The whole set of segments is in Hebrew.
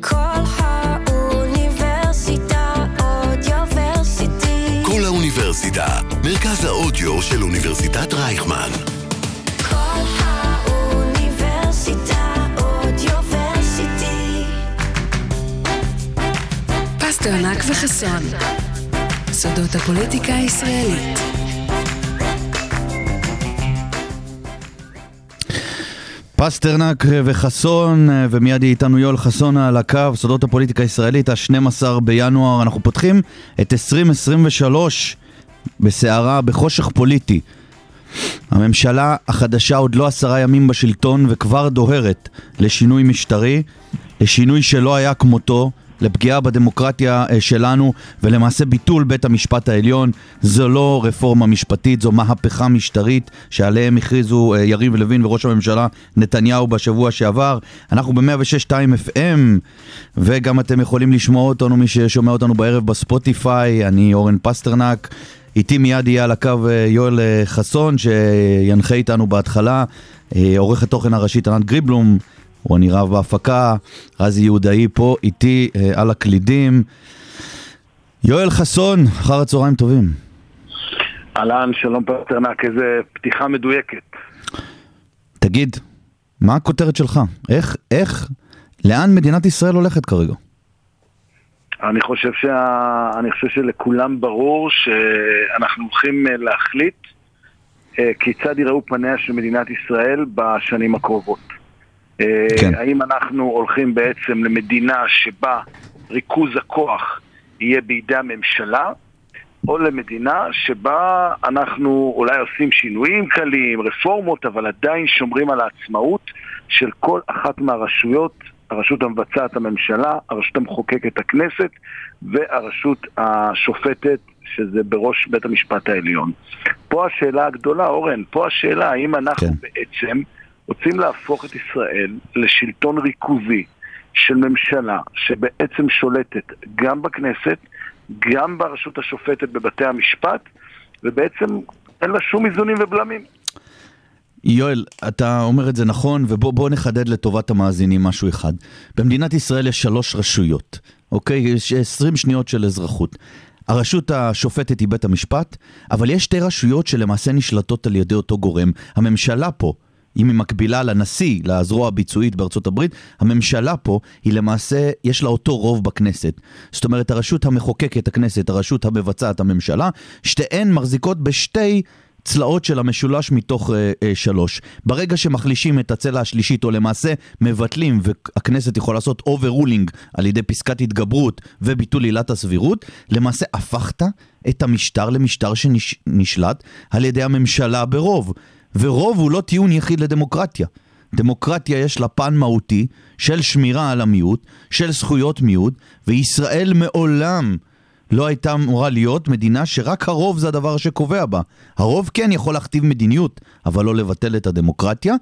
כל האוניברסיטה אודיוורסיטי. כל האוניברסיטה, מרכז האודיו של אוניברסיטת רייכמן. כל האוניברסיטה אודיוורסיטי. פסטרנק וחסון. סודות הפוליטיקה הישראלית. פסטרנק וחסון, ומיד יהיה איתנו יואל חסון על הקו, סודות הפוליטיקה הישראלית, ה-12 בינואר. אנחנו פותחים את 2023 בסערה, בחושך פוליטי. הממשלה החדשה עוד לא עשרה ימים בשלטון וכבר דוהרת לשינוי משטרי, לשינוי שלא היה כמותו, לפגיעה בדמוקרטיה אה, שלנו ולמעשה ביטול בית המשפט העליון. זו לא רפורמה משפטית, זו מהפכה משטרית שעליהם הכריזו אה, יריב לוין וראש הממשלה נתניהו בשבוע שעבר. אנחנו ב-106.2 FM וגם אתם יכולים לשמוע אותנו, מי ששומע אותנו בערב בספוטיפיי, אני אורן פסטרנק. איתי מיד יהיה על הקו אה, יואל חסון שינחה איתנו בהתחלה, עורך התוכן הראשית ענת גריבלום, רוני רב בהפקה, רזי יהודאי פה איתי אה, על הקלידים. יואל חסון, אחר הצהריים טובים. אהלן, שלום פטרנק, איזה פתיחה מדויקת. תגיד, מה הכותרת שלך? איך, איך, לאן מדינת ישראל הולכת כרגע? אני חושב, שה... אני חושב שלכולם ברור שאנחנו הולכים אה, להחליט אה, כיצד יראו פניה של מדינת ישראל בשנים הקרובות. אה, כן. האם אנחנו הולכים בעצם למדינה שבה ריכוז הכוח יהיה בידי הממשלה, או למדינה שבה אנחנו אולי עושים שינויים קלים, רפורמות, אבל עדיין שומרים על העצמאות של כל אחת מהרשויות, הרשות המבצעת הממשלה, הרשות המחוקקת הכנסת והרשות השופטת, שזה בראש בית המשפט העליון. פה השאלה הגדולה, אורן, פה השאלה האם אנחנו כן. כן. בעצם רוצים להפוך את ישראל לשלטון ריכוזי של ממשלה שבעצם שולטת גם בכנסת, גם ברשות השופטת בבתי המשפט, ובעצם אין לה שום איזונים ובלמים. יואל, אתה אומר את זה נכון, ובוא נחדד לטובת המאזינים משהו אחד. במדינת ישראל יש שלוש רשויות, אוקיי? יש 20 שניות של אזרחות. הרשות השופטת היא בית המשפט, אבל יש שתי רשויות שלמעשה נשלטות על ידי אותו גורם. הממשלה פה, אם היא מקבילה לנשיא, לזרוע הביצועית בארצות הברית, הממשלה פה היא למעשה, יש לה אותו רוב בכנסת. זאת אומרת, הרשות המחוקקת, הכנסת, הרשות המבצעת, הממשלה, שתיהן מחזיקות בשתי צלעות של המשולש מתוך אה, אה, שלוש. ברגע שמחלישים את הצלע השלישית, או למעשה מבטלים, והכנסת יכולה לעשות overruling על ידי פסקת התגברות וביטול עילת הסבירות, למעשה הפכת את המשטר למשטר שנשלט על ידי הממשלה ברוב. ורוב הוא לא טיעון יחיד לדמוקרטיה. דמוקרטיה יש לה פן מהותי של שמירה על המיעוט, של זכויות מיעוט, וישראל מעולם לא הייתה אמורה להיות מדינה שרק הרוב זה הדבר שקובע בה. הרוב כן יכול להכתיב מדיניות, אבל לא לבטל את הדמוקרטיה.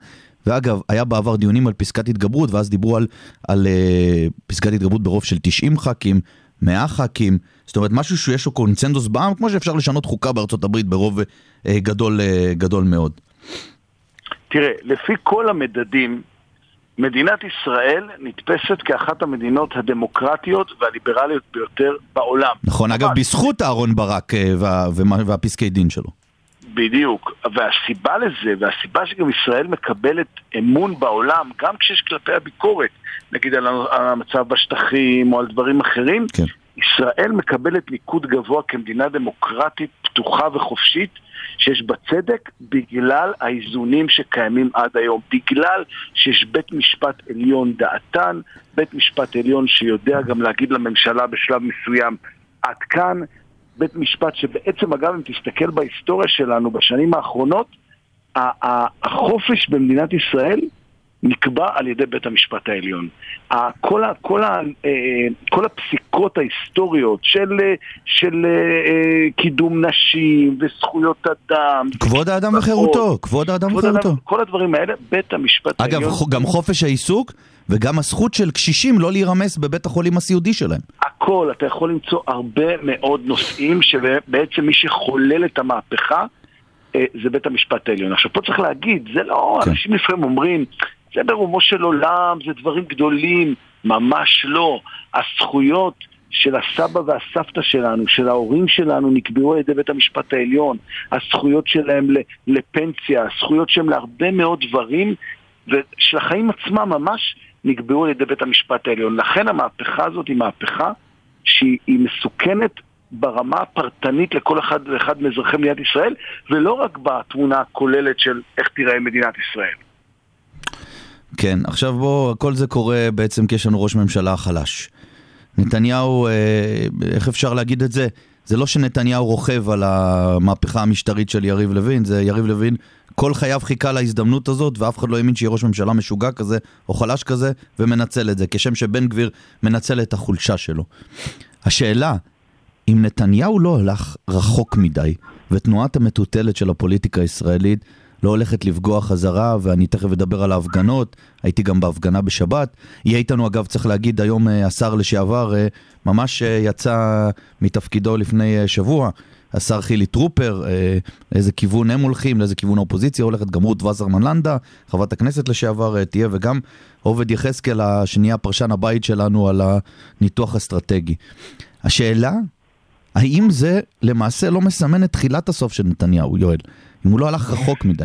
ואגב, היה בעבר דיונים על פסקת התגברות, ואז דיברו על, על uh, פסקת התגברות ברוב של 90 ח"כים, 100 ח"כים, זאת אומרת משהו שיש לו קונצנזוס בעם, כמו שאפשר לשנות חוקה בארצות הברית ברוב uh, גדול, uh, גדול מאוד. תראה, לפי כל המדדים, מדינת ישראל נתפסת כאחת המדינות הדמוקרטיות והליברליות ביותר בעולם. נכון, אגב, בזכות אהרון ברק אה, וה, וה, והפסקי דין שלו. בדיוק, והסיבה לזה, והסיבה שגם ישראל מקבלת אמון בעולם, גם כשיש כלפי הביקורת, נגיד על המצב בשטחים או על דברים אחרים, כן. ישראל מקבלת ניקוד גבוה כמדינה דמוקרטית, פתוחה וחופשית, שיש בה צדק בגלל האיזונים שקיימים עד היום, בגלל שיש בית משפט עליון דעתן, בית משפט עליון שיודע גם להגיד לממשלה בשלב מסוים עד כאן, בית משפט שבעצם, אגב, אם תסתכל בהיסטוריה שלנו בשנים האחרונות, החופש במדינת ישראל נקבע על ידי בית המשפט העליון. כל, ה, כל, ה, אה, כל הפסיקות ההיסטוריות של, של אה, קידום נשים וזכויות אדם... כבוד האדם וחירותו, כבוד האדם וחירותו. כל הדברים האלה, בית המשפט אגב, העליון... אגב, גם חופש העיסוק וגם הזכות של קשישים לא להירמס בבית החולים הסיעודי שלהם. הכל, אתה יכול למצוא הרבה מאוד נושאים שבעצם מי שחולל את המהפכה זה בית המשפט העליון. עכשיו פה צריך להגיד, זה לא, כן. אנשים לפעמים אומרים, זה ברומו של עולם, זה דברים גדולים, ממש לא. הזכויות של הסבא והסבתא שלנו, של ההורים שלנו, נקבעו על ידי בית המשפט העליון. הזכויות שלהם לפנסיה, הזכויות שלהם להרבה מאוד דברים, ושל החיים עצמם ממש נקבעו על ידי בית המשפט העליון. לכן המהפכה הזאת היא מהפכה שהיא היא מסוכנת ברמה הפרטנית לכל אחד ואחד מאזרחי מדינת ישראל, ולא רק בתמונה הכוללת של איך תיראה מדינת ישראל. כן, עכשיו בוא, כל זה קורה בעצם כי יש לנו ראש ממשלה חלש. נתניהו, אה, איך אפשר להגיד את זה? זה לא שנתניהו רוכב על המהפכה המשטרית של יריב לוין, זה יריב לוין כל חייו חיכה להזדמנות הזאת, ואף אחד לא האמין שיהיה ראש ממשלה משוגע כזה, או חלש כזה, ומנצל את זה, כשם שבן גביר מנצל את החולשה שלו. השאלה, אם נתניהו לא הלך רחוק מדי, ותנועת המטוטלת של הפוליטיקה הישראלית לא הולכת לפגוע חזרה, ואני תכף אדבר על ההפגנות, הייתי גם בהפגנה בשבת. יהיה איתנו אגב, צריך להגיד, היום אה, השר לשעבר אה, ממש אה, יצא מתפקידו לפני שבוע. השר חילי טרופר, לאיזה כיוון הם הולכים, לאיזה כיוון האופוזיציה הולכת, גם רות וסרמן לנדה, חברת הכנסת לשעבר תהיה, וגם עובד יחזקאל, השנייה פרשן הבית שלנו על הניתוח אסטרטגי. השאלה, האם זה למעשה לא מסמן את תחילת הסוף של נתניהו, יואל? אם הוא לא הלך רחוק מדי.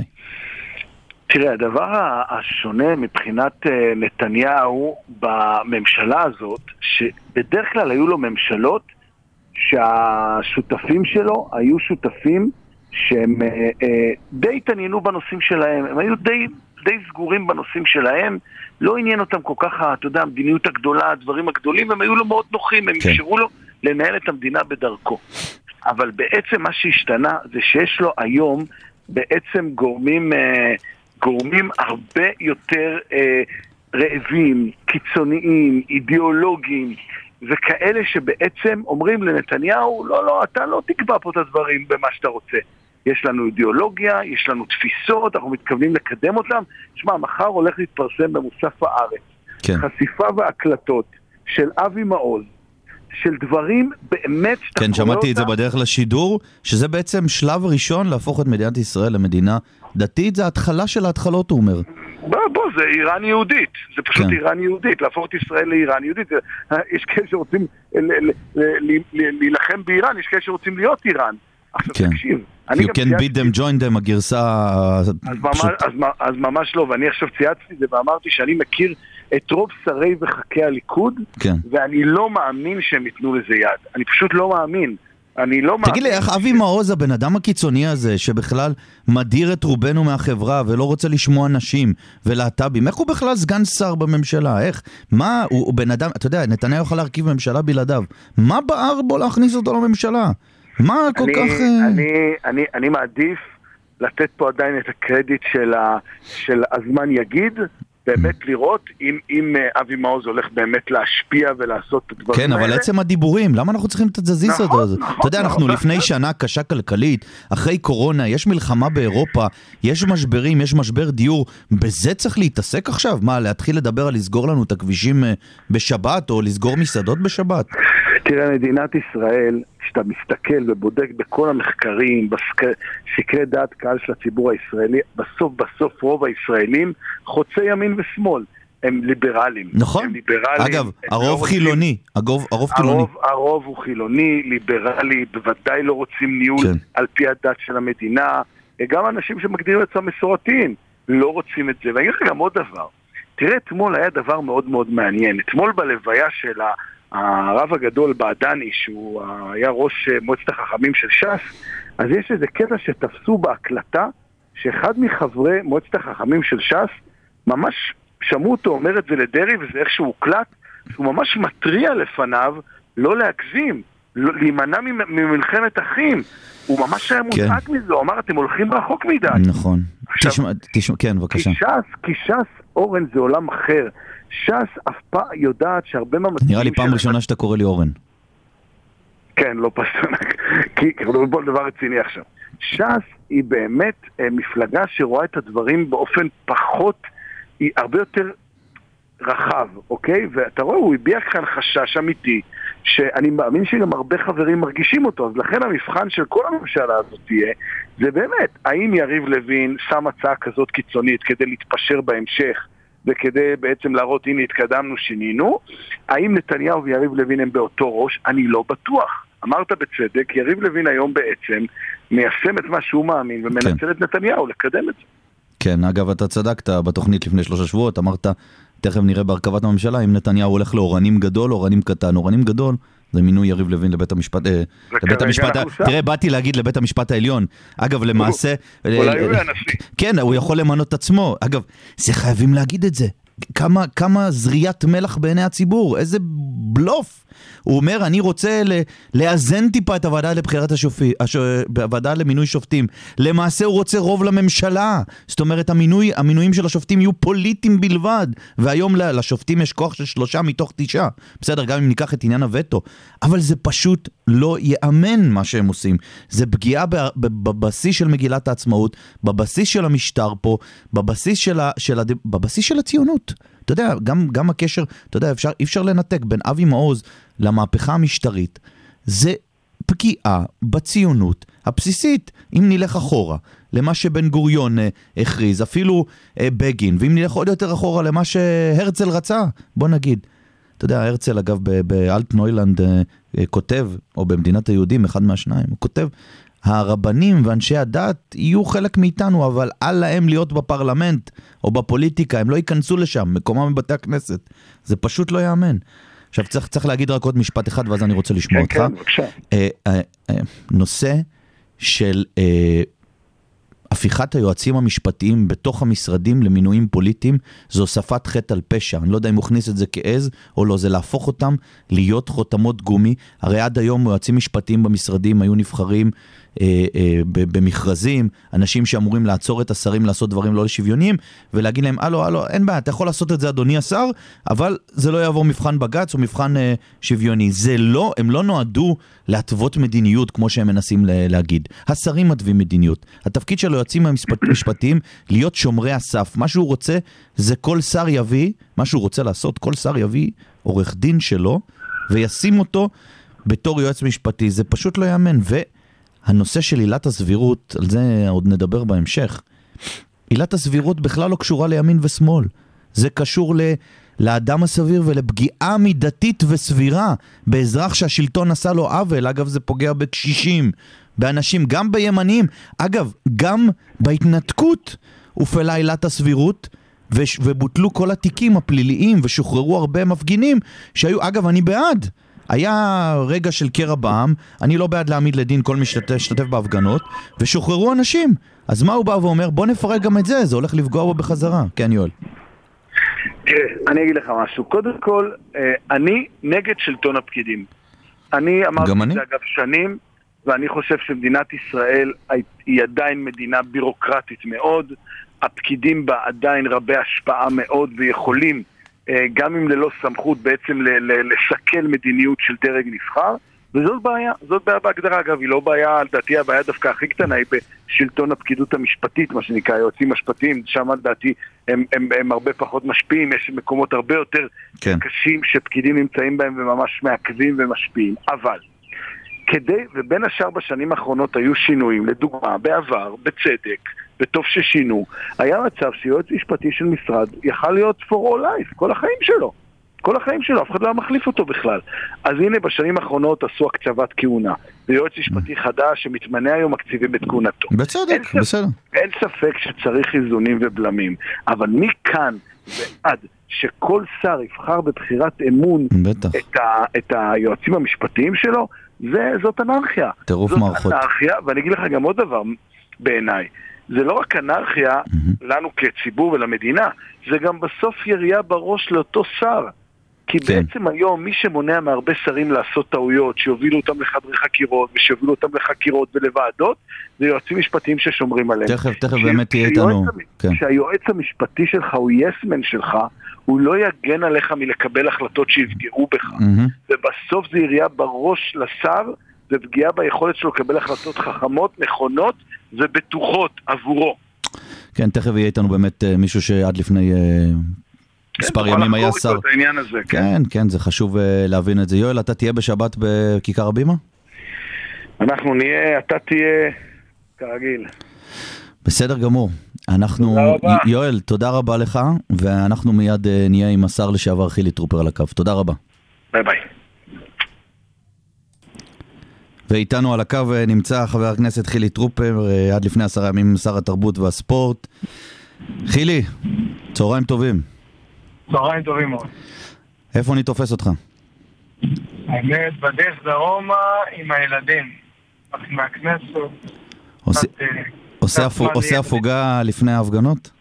תראה, הדבר השונה מבחינת אה, נתניהו בממשלה הזאת, שבדרך כלל היו לו ממשלות שהשותפים שלו היו שותפים שהם אה, אה, די התעניינו בנושאים שלהם, הם היו די, די סגורים בנושאים שלהם, לא עניין אותם כל כך, אתה יודע, המדיניות הגדולה, הדברים הגדולים, הם היו לו מאוד נוחים, הם כן. אפשרו לו לנהל את המדינה בדרכו. אבל בעצם מה שהשתנה זה שיש לו היום בעצם גורמים, אה, גורמים הרבה יותר אה, רעבים, קיצוניים, אידיאולוגיים, וכאלה שבעצם אומרים לנתניהו, לא, לא, אתה לא תקבע פה את הדברים במה שאתה רוצה. יש לנו אידיאולוגיה, יש לנו תפיסות, אנחנו מתכוונים לקדם אותם. שמע, מחר הולך להתפרסם במוסף הארץ. כן. חשיפה והקלטות של אבי מעוז, של דברים באמת שאתה כן, שמעתי את זה אותם, בדרך לשידור, שזה בעצם שלב ראשון להפוך את מדינת ישראל למדינה דתית, זה התחלה של ההתחלות, הוא אומר. בוא, בוא, זה איראן יהודית, זה פשוט כן. איראן יהודית, להפוך את ישראל לאיראן יהודית. זה- יש כאלה שרוצים להילחם באיראן, יש כאלה שרוצים להיות איראן. עכשיו כן. תקשיב, If you can beat them, join them, הגרסה אז ממש, פשוט... אז, מ- אז ממש לא, ואני עכשיו צייצתי את זה ואמרתי שאני מכיר את רוב שרי וח"כי הליכוד, כן. ואני לא מאמין שהם ייתנו לזה יד. אני פשוט לא מאמין. אני לא מאמין. תגיד לי, איך אבי מעוז, הבן אדם הקיצוני הזה, שבכלל מדיר את רובנו מהחברה ולא רוצה לשמוע נשים ולהט"בים, איך הוא בכלל סגן שר בממשלה? איך? מה, הוא, הוא בן אדם, אתה יודע, נתניהו יכול להרכיב ממשלה בלעדיו. מה בער בו להכניס אותו לממשלה? מה כל אני, כך... אה, אני, אני, אני מעדיף לתת פה עדיין את הקרדיט של, ה, של הזמן יגיד, באמת לראות אם, אם אה, אבי מעוז הולך באמת להשפיע ולעשות את הדברים כן, אבל האלה. עצם הדיבורים, למה אנחנו צריכים את התזזיז נכון, הזה? נכון, אתה יודע, אנחנו נכון. לפני שנה קשה כלכלית, אחרי קורונה, יש מלחמה באירופה, יש משברים, יש משבר דיור, בזה צריך להתעסק עכשיו? מה, להתחיל לדבר על לסגור לנו את הכבישים אה, בשבת, או לסגור מסעדות בשבת? תראה, מדינת ישראל, כשאתה מסתכל ובודק בכל המחקרים, בסקרי דעת קהל של הציבור הישראלי, בסוף בסוף רוב הישראלים חוצי ימין ושמאל. הם ליברלים. נכון. הם ליברלים. אגב, הם לא הרוב רוצים- חילוני, הרוב הרוב חילוני. הרוב, הוא חילוני, ליברלי, בוודאי לא רוצים ניהול כן. על פי הדת של המדינה. גם אנשים שמגדירים עצמם מסורתיים לא רוצים את זה. ואני אגיד לך גם עוד דבר. תראה, אתמול היה דבר מאוד מאוד מעניין. אתמול בלוויה של ה- הרב הגדול בעדני, שהוא היה ראש אה, מועצת החכמים של ש"ס, אז יש איזה קטע שתפסו בהקלטה, שאחד מחברי מועצת החכמים של ש"ס, ממש שמעו אותו אומר את זה לדרעי, וזה איכשהו הוקלט, שהוא ממש מתריע לפניו לא להגזים, לא, להימנע ממ- ממלחמת אחים. הוא ממש היה כן. מודאג מזה, הוא אמר, אתם הולכים רחוק מדי. נכון. עכשיו- תשמע, תשמע, כן, כי בבקשה. ש"ס, כי ש"ס, אורן, זה עולם אחר. ש"ס אף פעם יודעת שהרבה מהמצביעים נראה לי פעם ראשונה שאתה קורא לי אורן. כן, לא פסטרנק. כי מדברים פה על דבר רציני עכשיו. ש"ס היא באמת אה, מפלגה שרואה את הדברים באופן פחות, היא הרבה יותר רחב, אוקיי? ואתה רואה, הוא הביע כאן חשש אמיתי, שאני מאמין שגם הרבה חברים מרגישים אותו, אז לכן המבחן של כל הממשלה הזאת תהיה, זה באמת, האם יריב לוין שם הצעה כזאת קיצונית כדי להתפשר בהמשך וכדי בעצם להראות הנה התקדמנו, שינינו. האם נתניהו ויריב לוין הם באותו ראש? אני לא בטוח. אמרת בצדק, יריב לוין היום בעצם מיישם את מה שהוא מאמין ומנצל את נתניהו לקדם את זה. כן, אגב, אתה צדקת בתוכנית לפני שלושה שבועות, אמרת, תכף נראה בהרכבת הממשלה, אם נתניהו הולך לאורנים גדול, אורנים קטן. אורנים גדול זה מינוי יריב לוין לבית המשפט, אה, לבית המשפט. תראה, באתי להגיד לבית המשפט העליון. אגב, למעשה... אולי אה, הוא יהיה הנשיא. כן, הוא יכול למנות את עצמו. אגב, זה חייבים להגיד את זה. כמה, כמה זריית מלח בעיני הציבור, איזה בלוף. הוא אומר, אני רוצה לאזן טיפה את הוועדה לבחירת השופטים, הוועדה למינוי שופטים. למעשה הוא רוצה רוב לממשלה. זאת אומרת, המינוי, המינויים של השופטים יהיו פוליטיים בלבד. והיום לשופטים יש כוח של שלושה מתוך תשעה. בסדר, גם אם ניקח את עניין הווטו. אבל זה פשוט לא ייאמן מה שהם עושים. זה פגיעה בבסיס של מגילת העצמאות, בבסיס של המשטר פה, בבסיס של, ה- של, הד- בבסיס של הציונות. אתה יודע, גם, גם הקשר, אתה יודע, אפשר, אי אפשר לנתק בין אבי מעוז למהפכה המשטרית. זה פגיעה בציונות הבסיסית. אם נלך אחורה למה שבן גוריון אה, הכריז, אפילו אה, בגין, ואם נלך עוד יותר אחורה למה שהרצל רצה, בוא נגיד. אתה יודע, הרצל אגב באלטנוילנד אה, אה, כותב, או במדינת היהודים, אחד מהשניים, הוא כותב, הרבנים ואנשי הדת יהיו חלק מאיתנו, אבל אל להם להיות בפרלמנט או בפוליטיקה, הם לא ייכנסו לשם, מקומם בבתי הכנסת. זה פשוט לא ייאמן. עכשיו צריך, צריך להגיד רק עוד משפט אחד ואז אני רוצה לשמוע כן, אותך. כן, בבקשה. אה, אה, אה, נושא של אה, הפיכת היועצים המשפטיים בתוך המשרדים למינויים פוליטיים זה הוספת חטא על פשע. אני לא יודע אם הוא הכניס את זה כעז או לא, זה להפוך אותם להיות חותמות גומי. הרי עד היום יועצים משפטיים במשרדים היו נבחרים אה, אה, במכרזים, אנשים שאמורים לעצור את השרים לעשות דברים לא שוויוניים ולהגיד להם, הלו, הלו, אין בעיה, אתה יכול לעשות את זה אדוני השר, אבל זה לא יעבור מבחן בג"ץ או מבחן אה, שוויוני. זה לא, הם לא נועדו להתוות מדיניות כמו שהם מנסים להגיד. השרים מתווים מדיניות. התפקיד של היועצים המשפט- המשפטיים להיות שומרי הסף. מה שהוא רוצה זה כל שר יביא, מה שהוא רוצה לעשות, כל שר יביא עורך דין שלו וישים אותו בתור יועץ משפטי. זה פשוט לא ייאמן. והנושא של עילת הסבירות, על זה עוד נדבר בהמשך. עילת הסבירות בכלל לא קשורה לימין ושמאל. זה קשור ל... לאדם הסביר ולפגיעה מידתית וסבירה באזרח שהשלטון עשה לו עוול. אגב, זה פוגע בקשישים, באנשים, גם בימנים. אגב, גם בהתנתקות הופעלה עילת הסבירות. ובוטלו כל התיקים הפליליים ושוחררו הרבה מפגינים שהיו, אגב, אני בעד. היה רגע של קרע בעם, אני לא בעד להעמיד לדין כל מי שהשתתף בהפגנות, ושוחררו אנשים. אז מה הוא בא ואומר? בוא נפרק גם את זה, זה הולך לפגוע בו בחזרה. כן, יואל. תראה, אני אגיד לך משהו. קודם כל, אה, אני נגד שלטון הפקידים. אני אמרתי את. זה אגב שנים, ואני חושב שמדינת ישראל היא עדיין מדינה בירוקרטית מאוד. הפקידים בה עדיין רבי השפעה מאוד ויכולים, גם אם ללא סמכות, בעצם לסכל מדיניות של דרג נבחר. וזאת בעיה, זאת בעיה בהגדרה אגב, היא לא בעיה, לדעתי הבעיה דווקא הכי קטנה היא בשלטון הפקידות המשפטית, מה שנקרא, היועצים משפטיים, שם לדעתי הם, הם, הם הרבה פחות משפיעים, יש מקומות הרבה יותר כן. קשים שפקידים נמצאים בהם וממש מעכבים ומשפיעים. אבל, כדי, ובין השאר בשנים האחרונות היו שינויים, לדוגמה, בעבר, בצדק, וטוב ששינו, היה מצב שיועץ משפטי של משרד יכל להיות for all life, כל החיים שלו. כל החיים שלו, אף אחד לא היה מחליף אותו בכלל. אז הנה, בשנים האחרונות עשו הקצבת כהונה. ויועץ משפטי חדש שמתמנה היום מקציבים את כהונתו. אין בצדק, ספק- בסדר. אין ספק שצריך איזונים ובלמים, אבל מכאן ועד שכל שר יבחר בבחירת אמון בטח. את, ה, את היועצים המשפטיים שלו, זה, זאת אנרכיה. טירוף זאת מערכות. אנרכיה, ואני אגיד לך גם עוד דבר בעיניי. זה לא רק אנרכיה לנו כציבור ולמדינה, זה גם בסוף ירייה בראש לאותו שר. כי כן. בעצם היום מי שמונע מהרבה שרים לעשות טעויות, שיובילו אותם לחדרי חקירות ושיובילו אותם לחקירות ולוועדות, זה יועצים משפטיים ששומרים עליהם. תכף, תכף ש- באמת תהיה איתנו. המ- כן. המשפטי שלך הוא יסמן שלך, הוא לא יגן עליך מלקבל החלטות שיפגעו בך. מהמם. ובסוף זה ירייה בראש לשר, ופגיעה ביכולת שלו לקבל החלטות חכמות, נכונות ובטוחות עבורו. כן, תכף יהיה איתנו באמת אה, מישהו שעד לפני אה, מספר ימים היה שר. כן. כן, כן, זה חשוב אה, להבין את זה. יואל, אתה תהיה בשבת בכיכר הבימה? אנחנו נהיה, אתה תהיה, כרגיל. בסדר גמור. אנחנו, תודה. יואל, תודה רבה לך, ואנחנו מיד נהיה עם השר לשעבר חילי טרופר על הקו. תודה רבה. ביי ביי. ואיתנו על הקו אה, נמצא חבר הכנסת חילי טרופר, אה, עד לפני עשרה ימים שר התרבות והספורט. חילי, צהריים טובים. צהריים טובים מאוד. איפה אני תופס אותך? האמת, בדרך דרומה עם הילדים. מהכנסת. עושה- אה, הפוגה לפני ההפגנות?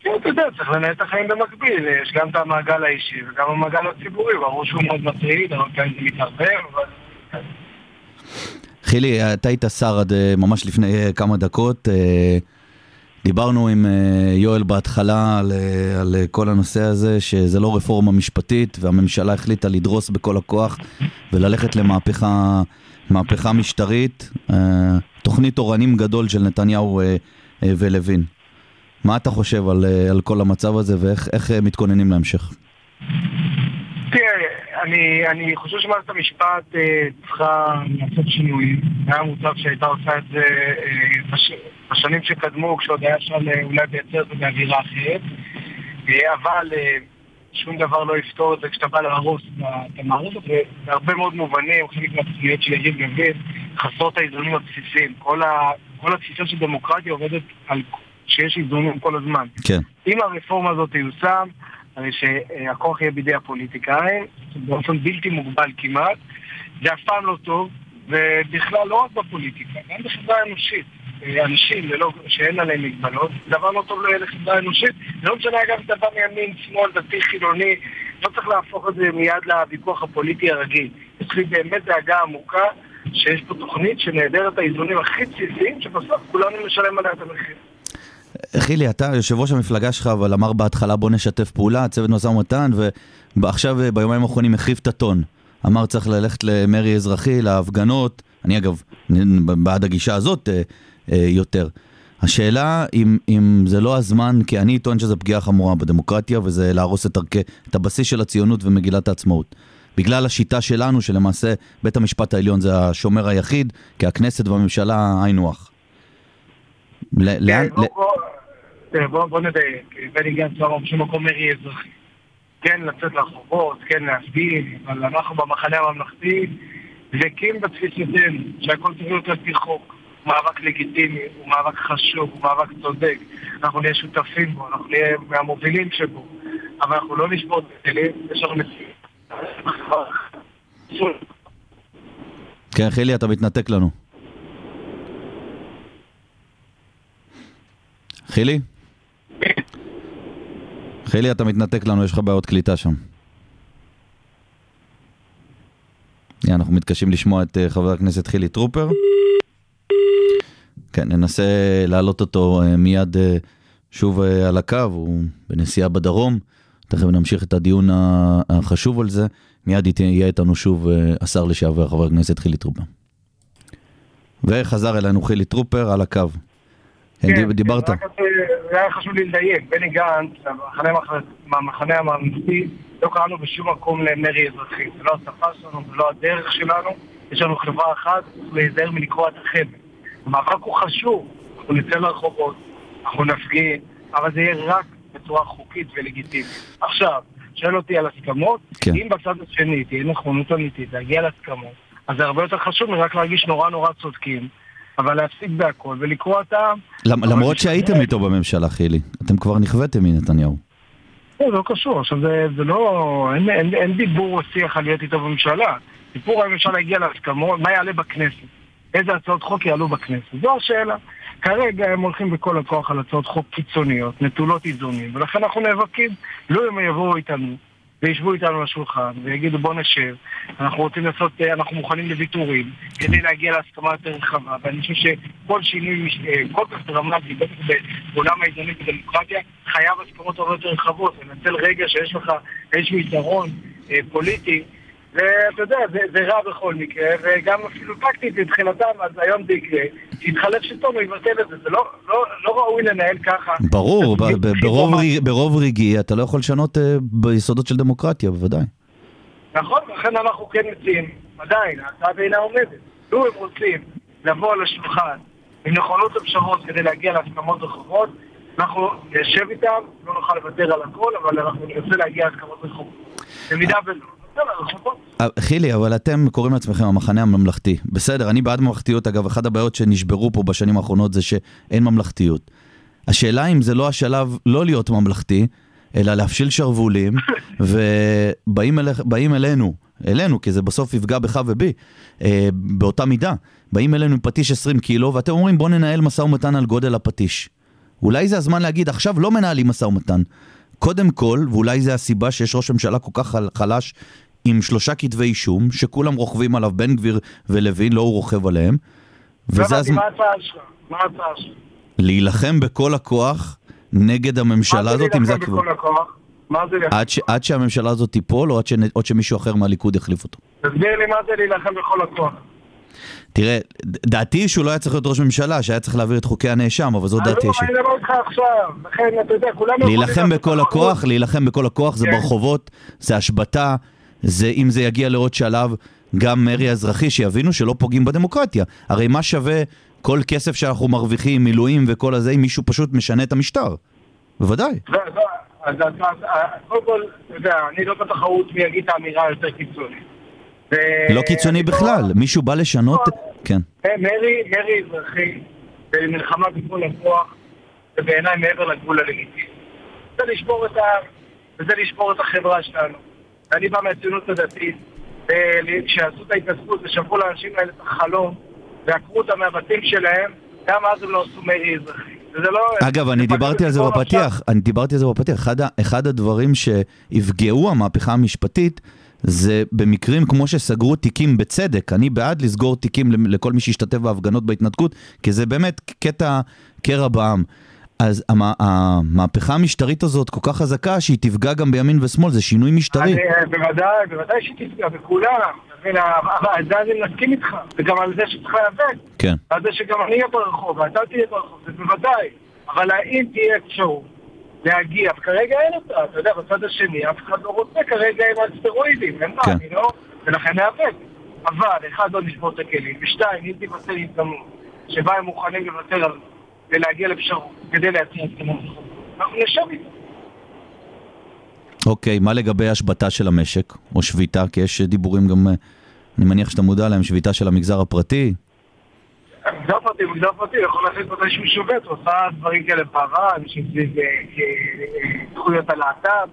כן, אתה יודע, צריך לנהל את החיים במקביל. יש גם את המעגל האישי וגם המעגל הציבורי. ברור שהוא מאוד מטריד, אבל כאן זה מתערבב, אבל... חילי, אתה היית שר עד אה, ממש לפני אה, כמה דקות. אה, דיברנו עם יואל בהתחלה על, על כל הנושא הזה, שזה לא רפורמה משפטית, והממשלה החליטה לדרוס בכל הכוח וללכת למהפכה מהפכה משטרית. תוכנית אורנים גדול של נתניהו ולוין. מה אתה חושב על, על כל המצב הזה ואיך איך, מתכוננים להמשך? אני, אני חושב שמערכת המשפט אה, צריכה לעשות שינויים. היה מוטב שהייתה עושה את זה אה, בש, בשנים שקדמו, כשעוד היה אפשר אה, אולי לייצר את זה באווירה אחרת. אה, אבל אה, שום דבר לא יפתור את זה כשאתה בא להרוס את המערכת, ובהרבה מאוד מובנים, חלק מהתוכניות של יריב לוין חסרות האיזונים הבסיסיים. כל, ה, כל התפיסה של דמוקרטיה עובדת על שיש איזונים כל הזמן. כן. אם הרפורמה הזאת תיושם, הרי שהכוח יהיה בידי הפוליטיקאים, באופן בלתי מוגבל כמעט, זה אף פעם לא טוב, ובכלל לא רק בפוליטיקה, גם בחברה האנושית. אה, אנשים ללא, שאין עליהם מגבלות, דבר לא טוב לחברה האנושית. לא משנה אגב בא מימין, שמאל, דתי, חילוני, לא צריך להפוך את זה מיד לוויכוח הפוליטי הרגיל. יש לי באמת דאגה עמוקה שיש פה תוכנית שנעדרת האיזונים הכי בסיסיים, שבסוף כולנו נשלם עליה את המחיר. חילי, אתה יושב ראש המפלגה שלך, אבל אמר בהתחלה בוא נשתף פעולה, צוות משא ומתן, ועכשיו אה, ביומיים האחרונים החריף את הטון. אמר צריך ללכת למרי אזרחי, להפגנות, אני אגב בעד הגישה הזאת אה, אה, יותר. השאלה אם, אם זה לא הזמן, כי אני טוען שזו פגיעה חמורה בדמוקרטיה, וזה להרוס את, ערכי, את הבסיס של הציונות ומגילת העצמאות. בגלל השיטה שלנו, שלמעשה בית המשפט העליון זה השומר היחיד, כי הכנסת והממשלה היינו הך. ל- לאן- כן, בוא- ל- תראה, בוא נדייק. בני גנץ לא אמר בשום מקום מרי אזרחי. כן לצאת לרחובות, כן להפגין, אבל אנחנו במחנה הממלכתי דבקים בתפיסתנו שהכל צריך להיות על פי חוק. הוא מאבק לגיטימי, הוא מאבק חשוב, הוא מאבק צודק. אנחנו נהיה שותפים בו, אנחנו נהיה מהמובילים שבו. אבל אנחנו לא נשבור את הכלים, יש לנו מציאות. כן, חילי, אתה מתנתק לנו. חילי? חילי, אתה מתנתק לנו, יש לך בעיות קליטה שם. אנחנו מתקשים לשמוע את uh, חבר הכנסת חילי טרופר. כן, ננסה להעלות אותו uh, מיד uh, שוב על הקו, הוא בנסיעה בדרום. תכף נמשיך את הדיון החשוב על זה. מיד יהיה איתנו שוב השר לשעבר, חבר הכנסת חילי טרופר. וחזר אלינו חילי טרופר על הקו. כן, דיב- דיברת. רק אה, זה היה חשוב לי לדייק. בני גנץ, מהמחנה הממלכתי, לא קראנו בשום מקום למרי אזרחי. זה לא השפה שלנו, זה לא הדרך שלנו. יש לנו חברה אחת, צריך להיזהר מלקרוע את החבל. המאבק הוא חשוב, אנחנו נצא לרחובות, אנחנו נפגין, אבל זה יהיה רק בצורה חוקית ולגיטימית. עכשיו, שואל אותי על הסכמות, כן. אם בצד השני תהיה נכונות אמיתית להגיע להסכמות, אז זה הרבה יותר חשוב מרק להרגיש נורא נורא צודקים, אבל להפסיק בהכל ולקרוע את העם. למרות זה- שהייתם איתו בממשלה, חילי. אתם כבר נכוויתם מנתניהו. זה לא קשור, עכשיו זה, זה לא, אין, אין, אין דיבור או שיח על להיות איתו בממשלה. סיפור האם אפשר להגיע להסכמות, מה יעלה בכנסת, איזה הצעות חוק יעלו בכנסת, זו השאלה. כרגע הם הולכים בכל הכוח על הצעות חוק קיצוניות, נטולות איזונים, ולכן אנחנו נאבקים, לא אם הם יבואו איתנו וישבו איתנו לשולחן ויגידו בוא נשב, אנחנו רוצים לעשות, אה, אנחנו מוכנים לוויתורים כדי להגיע להסכמה יותר רחבה, ואני חושב שכל שינוי אה, כל כך דרמטי, בטח בעולם האיזונים בדמוקרטיה, חייב הסכמות הרבה יותר רחבות, לנצל רגע שיש לך איזשהו יתרון אה, פוליטי, ואתה יודע, זה, זה רע בכל מקרה, וגם אפילו טקטית מבחינתם, אז היום זה יקרה, שיתחלף שלטון הוא יבטל את זה, זה לא, לא, לא ראוי לנהל ככה. ברור, ב- ב- ברוב. רגעי- ברוב רגעי אתה לא יכול לשנות אה, ביסודות של דמוקרטיה, בוודאי. נכון, לכן אנחנו כן מציעים, עדיין, ההצעה בעינה עומדת. לו הם רוצים לבוא לשולחן עם נכונות לפשרות כדי להגיע להסכמות רחובות. אנחנו נשב איתם, לא נוכל לוותר על הכל, אבל אנחנו ננסה להגיע להסכמות רחובות. במידה ולא, אה, חילי, אבל אתם קוראים לעצמכם המחנה הממלכתי. בסדר, אני בעד ממלכתיות, אגב, אחת הבעיות שנשברו פה בשנים האחרונות זה שאין ממלכתיות. השאלה אם זה לא השלב לא להיות ממלכתי, אלא להפשיל שרוולים, ובאים אל, באים אלינו, אלינו, כי זה בסוף יפגע בך ובי, אה, באותה מידה. באים אלינו עם פטיש 20 קילו, ואתם אומרים בוא ננהל משא ומתן על גודל הפטיש. אולי זה הזמן להגיד, עכשיו לא מנהלים משא ומתן. קודם כל, ואולי זה הסיבה שיש ראש ממשלה כל כך חל- חלש עם שלושה כתבי אישום, שכולם רוכבים עליו, בן גביר ולוין, לא הוא רוכב עליהם. לא וזה הבנתי, הזמן מה ההצעה שלך? מה ההצעה שלך? להילחם בכל הכוח נגד הממשלה הזאת, אם זה מה זה הכיוון. להילחם בכל הכוח? מה זה להילחם? עד, ש, עד שהממשלה הזאת תיפול, או עד, ש, עד שמישהו אחר מהליכוד יחליף אותו. תסביר לי מה זה להילחם בכל הכוח. תראה, דעתי שהוא לא היה צריך להיות ראש ממשלה, שהיה צריך להעביר את חוקי הנאשם, אבל זו דעתי עזוב, אישית. אני מדבר איתך עכשיו. לכן, אתה יודע. יכולים להילחם בכל. הכוח, להילחם בכל הכוח, זה כן. ברחובות, זה השבתה, זה אם זה יגיע לעוד שלב, גם מרי אזרחי, שיבינו שלא פוגעים בדמוקרטיה. הרי מה שווה כל כסף שאנחנו מרוויחים, מילואים וכל הזה, אם מישהו פשוט משנה את המשטר? בוודאי. אז קודם כל, אתה יודע, אני לא בתחרות מי יגיד את האמירה היותר קיצונית. לא קיצוני בכלל, מישהו בא לשנות... כן. אה, מרי, מרי אזרחי, במלחמה בגבול הכוח, זה בעיניי מעבר לגבול הלגיטימי. זה לשבור את העם, וזה לשבור את החברה שלנו. ואני בא מהציונות הדתית, וכשעשו את ההתנתקות ושברו לאנשים האלה את החלום, ועקרו אותם מהבתים שלהם, גם אז הם לא עשו מרי אזרחי. לא... אגב, אני דיברתי על זה. בפתיח, אני דיברתי על זה בפתיח. אחד, אחד הדברים שיפגעו המהפכה המשפטית זה במקרים כמו שסגרו תיקים בצדק. אני בעד לסגור תיקים לכל מי שהשתתף בהפגנות בהתנתקות, כי זה באמת קטע קרע בעם. אז המה- המהפכה המשטרית הזאת כל כך חזקה שהיא תפגע גם בימין ושמאל, זה שינוי משטרי. אני, אה, בוודאי, בוודאי שתפגע בכולם. אתה מבין, אבל על זה אני מסכים איתך, וגם על זה שצריך להיאבק. כן. על זה שגם אני אהיה ברחוב, ואתה תהיה ברחוב, זה בוודאי. אבל האם תהיה אפשרות להגיע, וכרגע אין אותה, אתה יודע, בצד השני, אף אחד לא רוצה כרגע עם הסטרואידים, אין כן. מה, אני לא... ולכן ניאבק. אבל, אחד, לא נשבור את הכלים, ושתיים, אם תיווצר הזדמנות שבה הם מוכנים לוותר על ולהגיע לפשרות כדי להציע הסכמות אנחנו נשב איתם. אוקיי, מה לגבי השבתה של המשק, או שביתה? כי יש דיבורים גם, אה, אני מניח שאתה מודע להם, שביתה של המגזר הפרטי. מגזר פרטי, מגזר פרטי, יכול להחליט מתי שהוא שובת, הוא עושה דברים כאלה בעבר, אנשים סביב אה, אה, זכויות הלהט"ב.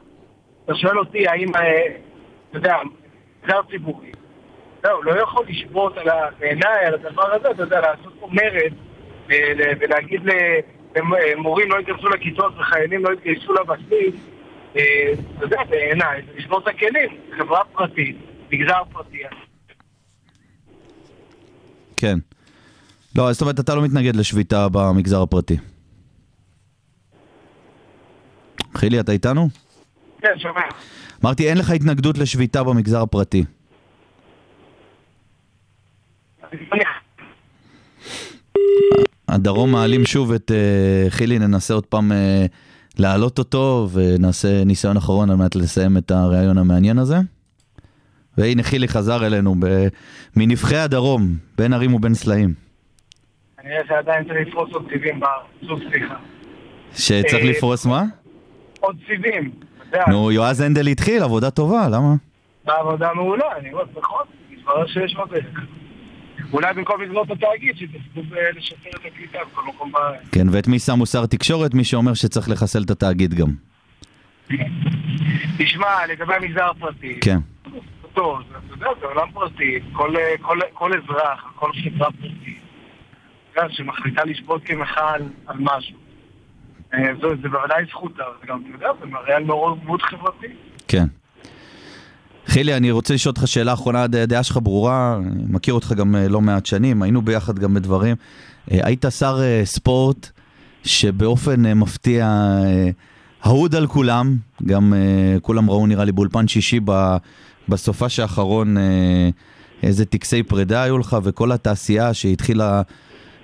אתה שואל אותי האם, אה, אתה יודע, מגזר ציבורי, זהו, לא יכול לשבות בעיניי על הדבר הזה, אתה יודע, לעשות פה מרד אה, ולהגיד למורים לא ייכנסו לכיתות וחיילים לא יתגייסו לבסיס, אה, אתה יודע, בעיניי, זה לשבור את הכלים, חברה פרטית, מגזר פרטי. כן. לא, זאת אומרת, אתה לא מתנגד לשביתה במגזר הפרטי. חילי, אתה איתנו? כן, שומע. אמרתי, אין לך התנגדות לשביתה במגזר הפרטי. הדרום מעלים שוב את uh, חילי, ננסה עוד פעם uh, להעלות אותו, ונעשה ניסיון אחרון על מנת לסיים את הריאיון המעניין הזה. והנה חילי חזר אלינו ב... מנבחי הדרום, בין ערים ובין סלעים. אני רואה שעדיין צריך לפרוס עוד סיבים בארץ, סליחה. שצריך אה, לפרוס מה? עוד סיבים, נו, יועז הנדל התחיל, עבודה טובה, למה? בעבודה מעולה, אני רואה, נכון, מתברר שיש דרך. אולי במקום לסגור את התאגיד, שיתעסקו בלשפר את הקליטה בכל מקום בארץ. כן, ואת מי שמו שר תקשורת? מי שאומר שצריך לחסל את התאגיד גם. תשמע, לגבי המגזר הפרטי, כן. טוב, אתה יודע, זה עולם פרטי, כל, כל, כל אזרח, כל חברה פרטית, שמחליטה לשבות כמחאה על, על משהו. אה, זו, זה בוודאי זכותה, זה גם, אתה יודע, זה מראה על מעורבות חברתית. כן. חילי, אני רוצה לשאול אותך שאלה אחרונה, הד- הדעה שלך ברורה, מכיר אותך גם אה, לא מעט שנים, היינו ביחד גם בדברים. אה, היית שר אה, ספורט שבאופן מפתיע אה, אהוד על כולם, גם כולם ראו נראה לי באולפן שישי ב- בסופש האחרון אה, איזה טקסי פרידה היו לך, וכל התעשייה שהתחילה...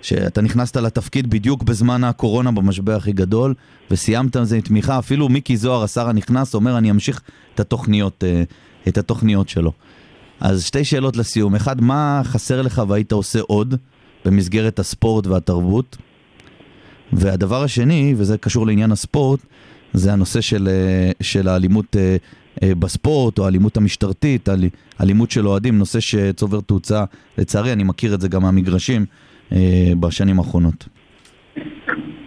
שאתה נכנסת לתפקיד בדיוק בזמן הקורונה במשבר הכי גדול, וסיימת עם זה עם תמיכה, אפילו מיקי זוהר, השר הנכנס, אומר אני אמשיך את התוכניות, את התוכניות שלו. אז שתי שאלות לסיום. אחד, מה חסר לך והיית עושה עוד במסגרת הספורט והתרבות. והדבר השני, וזה קשור לעניין הספורט, זה הנושא של, אה, של האלימות אה, אה, בספורט, או האלימות המשטרתית, אל- אלימות של אוהדים, נושא שצובר תאוצה, לצערי, אני מכיר את זה גם מהמגרשים בשנים האחרונות.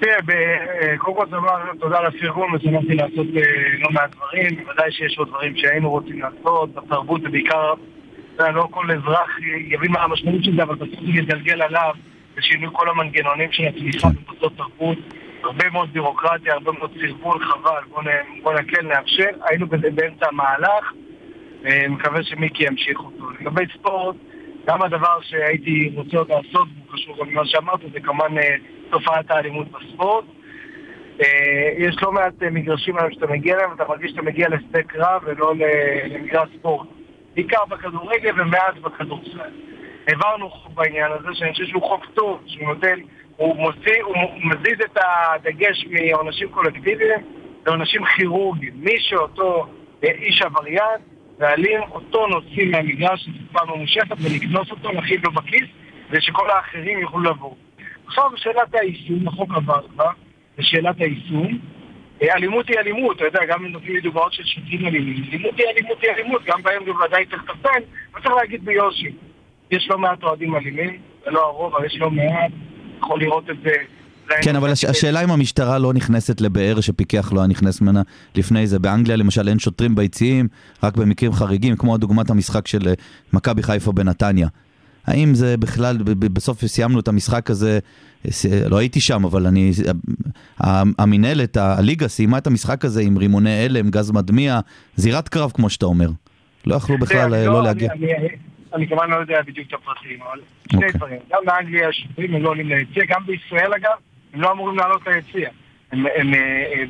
תראה, ב- אה, קודם כל תודה- תודה על הפרגון, ושמחתי לעשות אה, לא מעט דברים, בוודאי שיש עוד דברים שהיינו רוצים לעשות, בתרבות זה בעיקר, לא כל אזרח יבין מה המשמעות של זה, אבל בסוף זה יתגלגל עליו, ושינוי כל המנגנונים של התמיכה במוסדות תרבות, הרבה מאוד בירוקרטיה, הרבה מאוד סרבול, חבל, בוא נקל, נאפשר, היינו בזה באמצע המהלך, אה, מקווה שמיקי ימשיך אותו. לגבי ספורט, גם הדבר שהייתי רוצה עוד לעשות, והוא קשור גם למה שאמרת, זה כמובן אה, תופעת האלימות בספורט. אה, יש לא מעט אה, מגרשים היום שאתה מגיע אליהם, אתה מרגיש שאתה מגיע לשדה קרב ולא למגרש ספורט. בעיקר בכדורגל ומעט בכדורסל. העברנו חוק בעניין הזה, שאני חושב שהוא חוק טוב, שהוא נותן, הוא מוציא, הוא מזיז את הדגש מעונשים קולקטיביים לעונשים כירורגיים. מי שאותו אה, איש עבריין ואלים, אותו נוציא מהמגרש לתקופה ממושכת ולקנוס אותו, להכין לו בכיס, ושכל האחרים יוכלו לבוא. עכשיו שאלת היישום, החוק עבר כבר, ושאלת היישום. אה, אלימות היא אלימות, אתה יודע, גם אם נותנים לי דוגמאות של שוטרים אלימים. אלימות היא אלימות היא אלימות, גם בהם בוודאי צריך לטפל, וצריך להגיד ביושי. יש לא מעט אוהדים אלימים, זה לא הרוב, אבל יש לא מעט, יכול לראות את זה. כן, אבל הש- השאלה אם המשטרה לא נכנסת לבאר שפיקח לא היה נכנס ממנה לפני זה. באנגליה למשל אין שוטרים ביציעים, רק במקרים חריגים, כמו דוגמת המשחק של אה, מכבי חיפה בנתניה. האם זה בכלל, בסוף סיימנו את המשחק הזה, לא הייתי שם, אבל אני, המינהלת, הליגה סיימה את המשחק הזה עם רימוני הלם, גז מדמיע, זירת קרב כמו שאתה אומר. לא יכלו בכלל אה, לא אני- להגיע. אני- כמובן לא יודע בדיוק את הפרטים, אבל שני אוקיי. דברים. גם באנגליה השוטרים הם לא עולים ליציע, גם בישראל אגב, הם לא אמורים לעלות ליציע. אה, אה,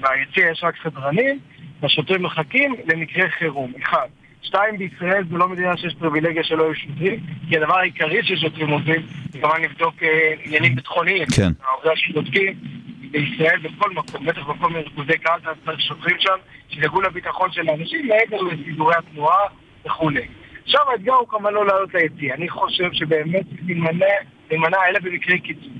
ביציע יש רק סדרנים, והשוטרים מחכים למקרה חירום, אחד. שתיים, בישראל זו לא מדינה שיש פריבילגיה שלא יהיו שוטרים, כי הדבר העיקרי ששוטרים עושים זה כמובן לבדוק אה, עניינים ביטחוניים. כן. העובדה שבודקים בישראל בכל מקום, בטח בכל מיני ריכוזי קהל, צריך שוטרים שם, שידאגו לביטחון של האנשים מעבר לסידורי התנועה וכולי. עכשיו האתגר הוא כמובן לא לעלות ליציע. אני חושב שבאמת להימנע אלה במקרי קיצון,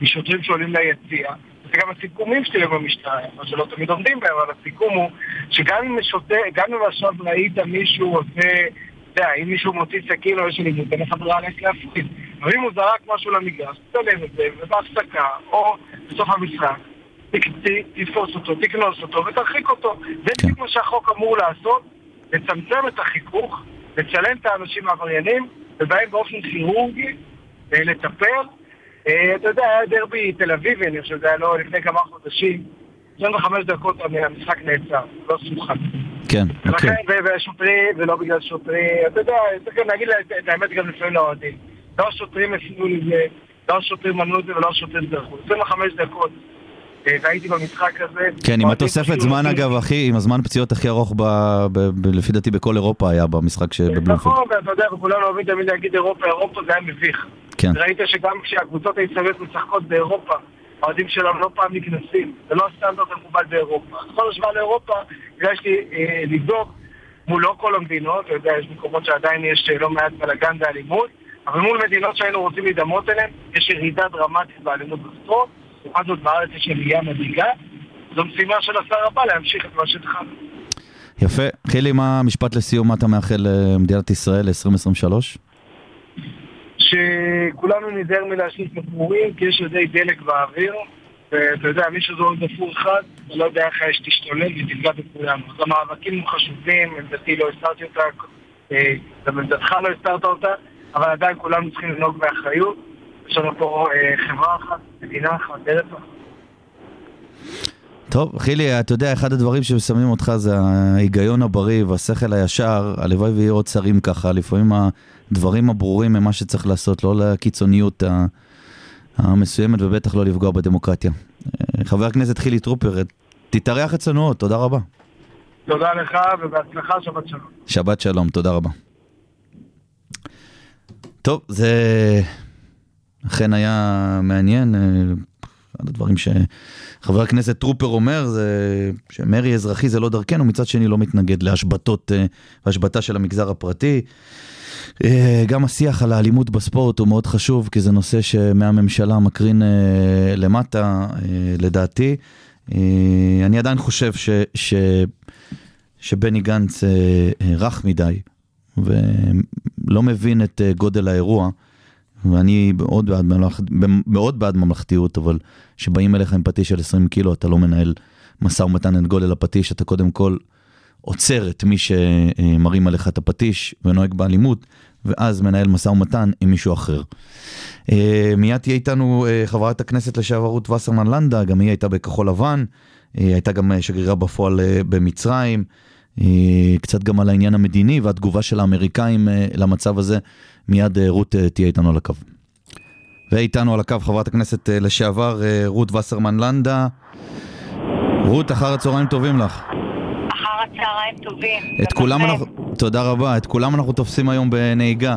משוטרים שעולים ליציע. זה גם הסיכומים שלי עם המשטרה, מה שלא תמיד עומדים בהם, אבל הסיכום הוא שגם אם שוטר, גם אם עכשיו ראית מישהו עושה, אתה יודע, אם מישהו מוציא סכין או יש אלימות, אין לך ברירה להפריד. אבל אם הוא זרק משהו למגרש, תצלם את זה, ובהפסקה, או בסוף המשחק, תתפוס אותו, תקנוס אותו ותרחיק אותו. זה כן. בדיוק מה שהחוק אמור לעשות, לצמצם את החיכוך, לצלם את האנשים העבריינים, ובהם באופן כירורגי אה, לטפל. אה, אתה יודע, היה דרבי תל אביבי, אני חושב שזה היה לא לפני כמה חודשים, 25 דקות המשחק נעצר, לא סוכן. כן, אוקיי. ולכן, ולא בגלל שוטרים, אתה יודע, צריך גם להגיד לה את- את האמת גם לפעמים לאוהדים. לא השוטרים הפנו לזה, לא השוטרים מנעו את זה ולא השוטרים דרכו. 25 דקות, אה, והייתי במשחק הזה. כן, עם התוספת זמן אגב, הכי, עם הזמן פציעות הכי ארוך, ב, ב, ב, לפי דעתי בכל אירופה היה במשחק שבבלומפילד. נכון, ואתה יודע, וכולנו אוהבים תמיד להגיד אירופה, אירופה זה היה מביך. כן. ראית שגם כשהקבוצות הישראליות משחקות באירופה, האוהדים שלנו לא פעם נקנסים, זה לא הסטנדרט המקובל באירופה. אז כל השוואה לאירופה, ביקשתי אה, לבדוק מול לא כל המדינות, אתה יודע, יש מקומות שעדיין יש אה, לא מעט בלאגן ואלימות, אבל מול מדינות שהיינו רוצים להידמות אליהן, יש ירידה דרמטית באלימות בספורט, לעומת זאת בארץ יש עלייה מדאיגה. זו משימה של השר הבא להמשיך את מה שהתחלנו. יפה. חילי, מה המשפט לסיום, מה אתה מאחל למדינת ישראל ל-2023? שכולנו ניזהר מלהשליט מכורים, כי יש ידי דלק באוויר, ואתה יודע, מי שזורק גפור אחד, אתה לא יודע איך האש תשתולל ותפגע בכולנו. אז המאבקים הם חשובים, עמדתי לא הסתרתי אותה, אה, גם עמדתך לא הסתרת אותה, אבל עדיין כולנו צריכים לנהוג באחריות. יש לנו פה אה, חברה אחת, מדינה אחת, ארץ אחת. טוב, חילי, אתה יודע, אחד הדברים שמסמנים אותך זה ההיגיון הבריא והשכל הישר. הלוואי ויהיו עוד שרים ככה, לפעמים הדברים הברורים הם מה שצריך לעשות, לא לקיצוניות המסוימת ובטח לא לפגוע בדמוקרטיה. אה, חבר הכנסת חילי טרופר, תתארח אצלנו עוד, תודה רבה. תודה לך ובהצלחה, שבת שלום. שבת שלום, תודה רבה. טוב, זה אכן היה מעניין. אה, אחד הדברים שחבר הכנסת טרופר אומר זה שמרי אזרחי זה לא דרכנו, מצד שני לא מתנגד להשבתות, אה, השבתה של המגזר הפרטי. אה, גם השיח על האלימות בספורט הוא מאוד חשוב, כי זה נושא שמהממשלה מקרין אה, למטה, אה, לדעתי. אני עדיין חושב ש, ש, שבני גנץ רך מדי, ולא מבין את גודל האירוע. ואני מאוד בעד, ממלכ... מאוד בעד ממלכתיות, אבל כשבאים אליך עם פטיש של 20 קילו, אתה לא מנהל משא ומתן את גודל הפטיש, אתה קודם כל עוצר את מי שמרים עליך את הפטיש ונוהג באלימות, ואז מנהל משא ומתן עם מישהו אחר. אה, מיד תהיה איתנו אה, חברת הכנסת לשעבר רות וסרמן לנדה, גם היא הייתה בכחול לבן, היא הייתה גם אה, שגרירה בפועל אה, במצרים. אה, קצת גם על העניין המדיני והתגובה של האמריקאים אה, למצב הזה. מיד אה, רות אה, תהיה איתנו על הקו. ואיתנו על הקו חברת הכנסת אה, לשעבר אה, רות וסרמן לנדה. רות, אחר הצהריים טובים לך. אחר הצהריים טובים. את כולם אנחנו, תודה רבה, את כולם אנחנו תופסים היום בנהיגה.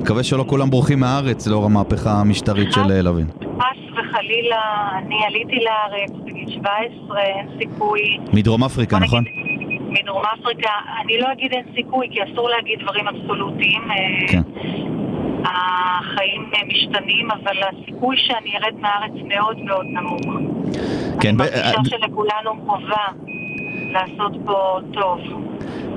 מקווה שלא כולם בורחים מהארץ לאור המהפכה המשטרית של אה, לוין. חס וחלילה, אני עליתי לארץ בגיל 17, אין סיכוי. מדרום אפריקה, נכון? מדרום אפריקה, אני לא אגיד אין סיכוי, כי אסור להגיד דברים אבסולוטיים. אה, כן. החיים אה, משתנים, אבל הסיכוי שאני ארד מהארץ מאוד מאוד נמוך. כן, אני מרגישה שלכולנו חובה לעשות פה טוב.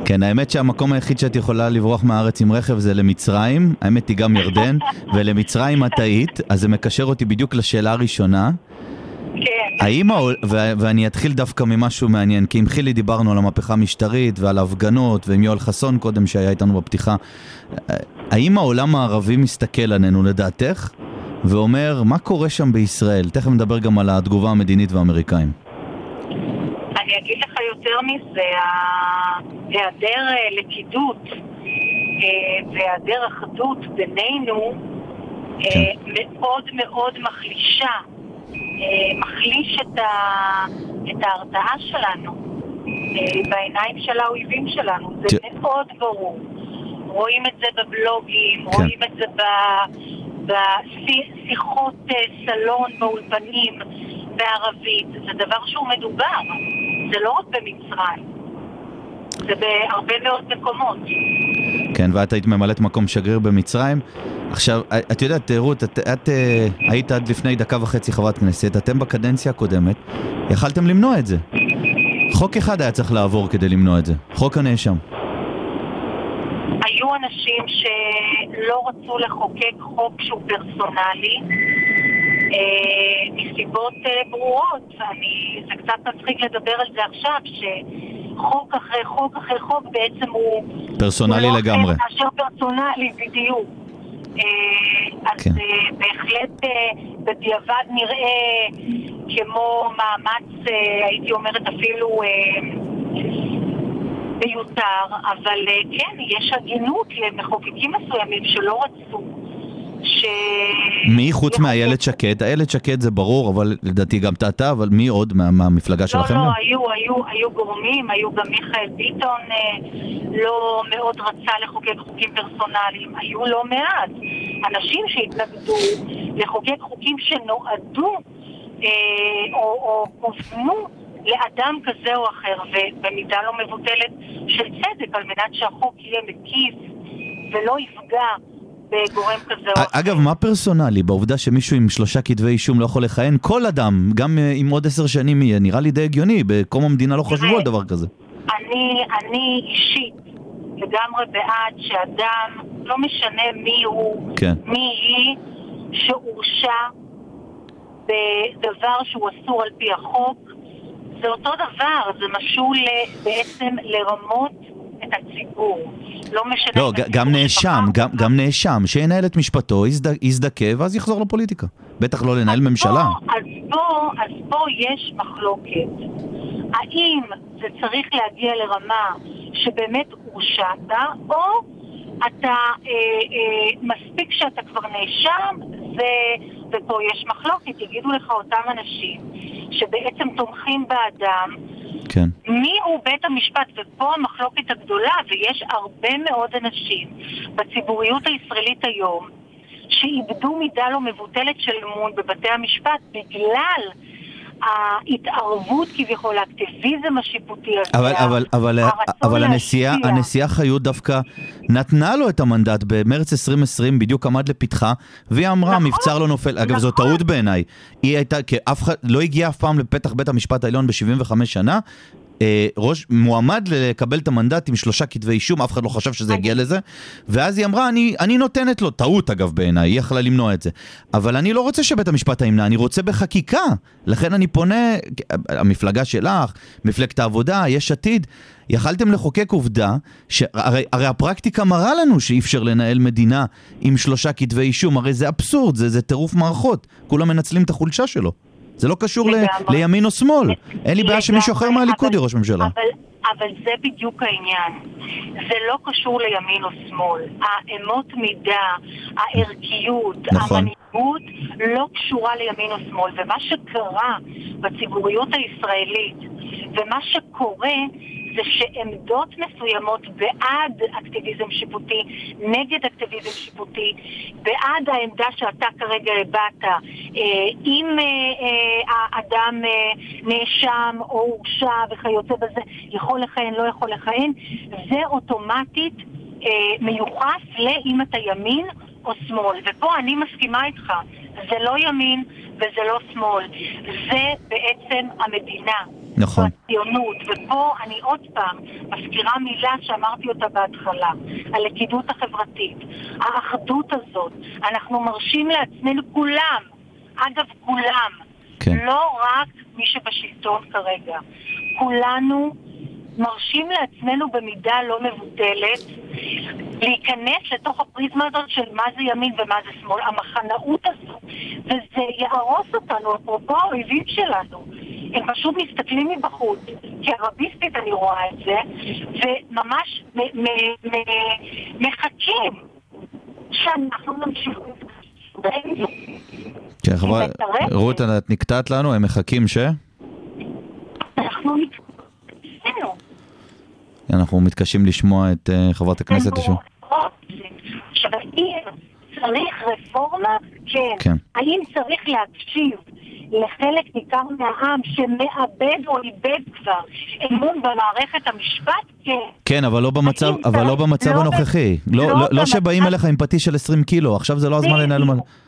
כן, האמת שהמקום היחיד שאת יכולה לברוח מהארץ עם רכב זה למצרים, האמת היא גם ירדן, ולמצרים את היית, אז זה מקשר אותי בדיוק לשאלה הראשונה. כן. האם, ו- ואני אתחיל דווקא ממשהו מעניין, כי עם חילי דיברנו על המהפכה המשטרית ועל ההפגנות, ועם יואל חסון קודם שהיה איתנו בפתיחה. האם העולם הערבי מסתכל עלינו לדעתך, ואומר, מה קורה שם בישראל? תכף נדבר גם על התגובה המדינית והאמריקאים. אני אגיד לך יותר מזה, ההיעדר אה, לכידות אה, והיעדר אחדות בינינו אה, כן. מאוד מאוד מחלישה, מחליש את, ה, את ההרתעה שלנו בעיניים של האויבים שלנו. זה ת- מאוד ברור. רואים את זה בבלוגים, כן. רואים את זה ב- בשיחות סלון באולפנים בערבית. זה דבר שהוא מדובר. זה לא רק במצרים. זה בהרבה מאוד מקומות. כן, ואת היית ממלאת מקום שגריר במצרים. עכשיו, את יודעת, רות, את, את אה, היית עד לפני דקה וחצי חברת כנסת, אתם בקדנציה הקודמת, יכלתם למנוע את זה. חוק אחד היה צריך לעבור כדי למנוע את זה, חוק הנאשם. היו אנשים שלא רצו לחוקק חוק שהוא פרסונלי מסיבות אה, ברורות. אני, זה קצת מצחיק לדבר על זה עכשיו, שחוק אחרי חוק אחרי חוק בעצם הוא... פרסונלי הוא לא לגמרי. מאשר פרסונלי, בדיוק. אה, אז כן. אה, בהחלט אה, בדיעבד נראה כמו מאמץ, אה, הייתי אומרת אפילו... אה, מיותר, אבל אה, כן, יש הגינות למחוקקים מסוימים שלא רצו ש... מי חוץ מאיילת שקד? איילת שקד זה ברור, אבל לדעתי גם אתה, אבל מי עוד מה- מהמפלגה לא, שלכם? לא, גם? היו, היו, היו גורמים, היו גם מיכאל ביטון אה, לא מאוד רצה לחוקק חוקים פרסונליים, היו לא מעט אנשים שהתנגדו לחוקק חוקים שנועדו אה, או, או כוונו לאדם כזה או אחר, ובמידה לא מבוטלת של צדק, על מנת שהחוק יהיה מקיף ולא יפגע בגורם כזה או אחר. אגב, מה פרסונלי בעובדה שמישהו עם שלושה כתבי אישום לא יכול לכהן? כל אדם, גם אה, אם עוד עשר שנים יהיה, נראה לי די הגיוני, בקום המדינה לא חשבו על דבר כזה. אני, אני אישית לגמרי בעד שאדם, לא משנה מי הוא, כן. מי היא, שהורשע בדבר שהוא אסור על פי החוק, זה אותו דבר, זה משול ל- בעצם לרמות את הציבור. לא משנה... לא, גם נאשם, גם. גם נאשם, שינהל את משפטו, יזד- יזדכה, ואז יחזור לפוליטיקה. בטח לא לנהל אז ממשלה. פה, אז, פה, אז פה יש מחלוקת. האם זה צריך להגיע לרמה שבאמת הורשעת, או אתה, אה, אה, מספיק שאתה כבר נאשם, ו, ופה יש מחלוקת, יגידו לך אותם אנשים שבעצם תומכים באדם, כן. מי הוא בית המשפט? ופה המחלוקת הגדולה, ויש הרבה מאוד אנשים בציבוריות הישראלית היום שאיבדו מידה לא מבוטלת של אמון בבתי המשפט בגלל ההתערבות כביכול, האקטיביזם השיפוטי הזה. אבל, אבל, אבל, אבל הנשיאה. הנשיאה חיות דווקא נתנה לו את המנדט במרץ 2020, בדיוק עמד לפתחה, והיא אמרה, נכון, מבצר לא נופל. אגב, זו נכון. טעות בעיניי. היא הייתה, כי אף אחד לא הגיע אף פעם לפתח בית המשפט העליון ב-75 שנה. אה, ראש, מועמד לקבל את המנדט עם שלושה כתבי אישום, אף אחד לא חשב שזה יגיע לזה, ואז היא אמרה, אני, אני נותנת לו, טעות אגב בעיניי, היא יכלה למנוע את זה, אבל אני לא רוצה שבית המשפט ימנע, אני רוצה בחקיקה, לכן אני פונה, המפלגה שלך, מפלגת העבודה, יש עתיד, יכלתם לחוקק עובדה, שהרי הרי הפרקטיקה מראה לנו שאי אפשר לנהל מדינה עם שלושה כתבי אישום, הרי זה אבסורד, זה, זה טירוף מערכות, כולם מנצלים את החולשה שלו. זה לא קשור ל. לימין או שמאל. אין לי בעיה שמישהו אחר מהליכוד יהיה ראש ממשלה. אבל, אבל זה בדיוק העניין. זה לא קשור לימין או שמאל. האמות מידה, הערכיות, נכון. המנהיגות לא קשורה לימין או שמאל. ומה שקרה בציבוריות הישראלית, ומה שקורה זה שעמדות מסוימות בעד אקטיביזם שיפוטי, נגד אקטיביזם שיפוטי, בעד העמדה שאתה כרגע הבעת, אה, אם אה, אה, האדם נאשם או הורשע וכיוצא בזה, יכול לכהן, לא יכול לכהן, זה אוטומטית מיוחס לאם אתה ימין או שמאל. ופה אני מסכימה איתך, זה לא ימין וזה לא שמאל, זה בעצם המדינה. נכון. הציונות, ופה אני עוד פעם מזכירה מילה שאמרתי אותה בהתחלה, הלכידות החברתית, האחדות הזאת, אנחנו מרשים לעצמנו כולם, אגב כולם, כן. לא רק מי שבשלטון כרגע, כולנו מרשים לעצמנו במידה לא מבוטלת להיכנס לתוך הפריזמה הזאת של מה זה ימין ומה זה שמאל, המחנאות הזו, וזה יהרוס אותנו, אפרופו האויבים שלנו. הם פשוט מסתכלים מבחוץ, כערביסטית אני רואה את זה, וממש מ- מ- מ- מחכים שאנחנו נמשיך. כן, חברה. רות, את נקטעת לנו, הם מחכים ש... אנחנו נתקדם. אנחנו מתקשים לשמוע את אה, חברת הכנסת. צריך רפורמה? כן. כן. האם צריך להקשיב לחלק ניכר מהעם שמאבד או איבד כבר אמון במערכת המשפט? כן. כן, אבל לא במצב, אבל לא במצב לא הנוכחי. לא- לא לא- לא במצב- שבאים אליך עם פטיש של 20 קילו, עכשיו זה לא הזמן לנהל...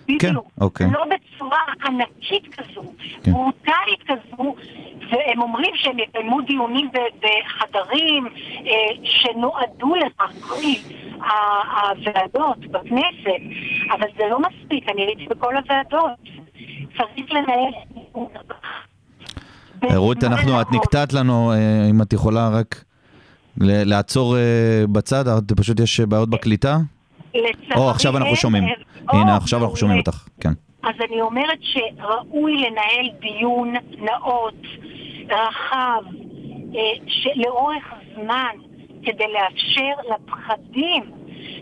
בדיוק, כן, בדיוק. אוקיי. לא בצורה ענקית כזו, כן. ברוטלית כזו, והם אומרים שהם יקיימו דיונים בחדרים אה, שנועדו לכך, ה- הוועדות בכנסת, אבל זה לא מספיק, אני הייתי בכל הוועדות. צריך לנהל... רות, אנחנו, את נקטעת לנו, אה, אם את יכולה רק לעצור אה, בצד, פשוט יש בעיות בקליטה. לצערי או, עכשיו אנחנו שומעים. או, הנה, עכשיו אנחנו שומעים. אותך. כן. אז אני אומרת שראוי לנהל דיון נאות, רחב, אה, שלאורך זמן, כדי לאפשר לפחדים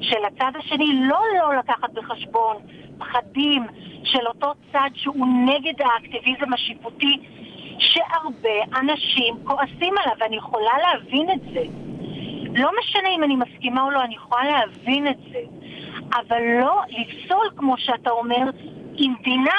של הצד השני לא לא לקחת בחשבון פחדים של אותו צד שהוא נגד האקטיביזם השיפוטי, שהרבה אנשים כועסים עליו, ואני יכולה להבין את זה. לא משנה אם אני מסכימה או לא, אני יכולה להבין את זה. אבל לא לפסול, כמו שאתה אומר, עם D9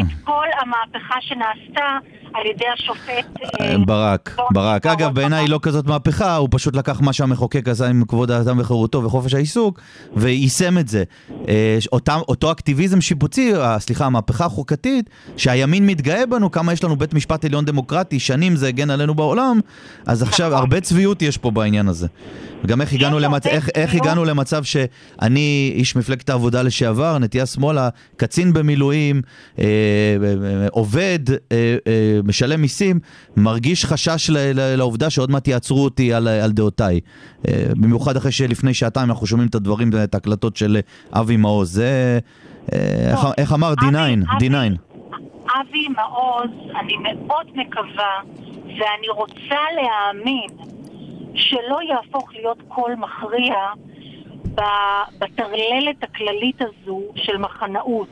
את כל המהפכה שנעשתה על ידי השופט... אה, ברק, לא, ברק. לא, אגב, לא, בעיניי לא כזאת מהפכה, הוא פשוט לקח מה שהמחוקק עשה עם כבוד האדם וחירותו וחופש העיסוק, ויישם את זה. אה, אותם, אותו אקטיביזם שיפוצי, אה, סליחה, המהפכה החוקתית, שהימין מתגאה בנו, כמה יש לנו בית משפט עליון דמוקרטי, שנים זה הגן עלינו בעולם, אז עכשיו נכון. הרבה צביעות יש פה בעניין הזה. וגם איך הגענו, למצ... איך, איך. הגענו למצב שאני איש מפלגת העבודה לשעבר, נטייה שמאלה, קצין במילואים, אה, אה, עובד, אה, אה, משלם מיסים, מרגיש חשש לעובדה שעוד מעט יעצרו אותי על, על דעותיי. אה, במיוחד אחרי שלפני שעתיים אנחנו שומעים את הדברים, את ההקלטות של אבי מעוז. זה, אה, איך, איך אמר? D9, אבי- D9. אבי מעוז, אני מאוד מקווה, ואני רוצה להאמין שלא יהפוך להיות קול מכריע בטרללת הכללית הזו של מחנאות.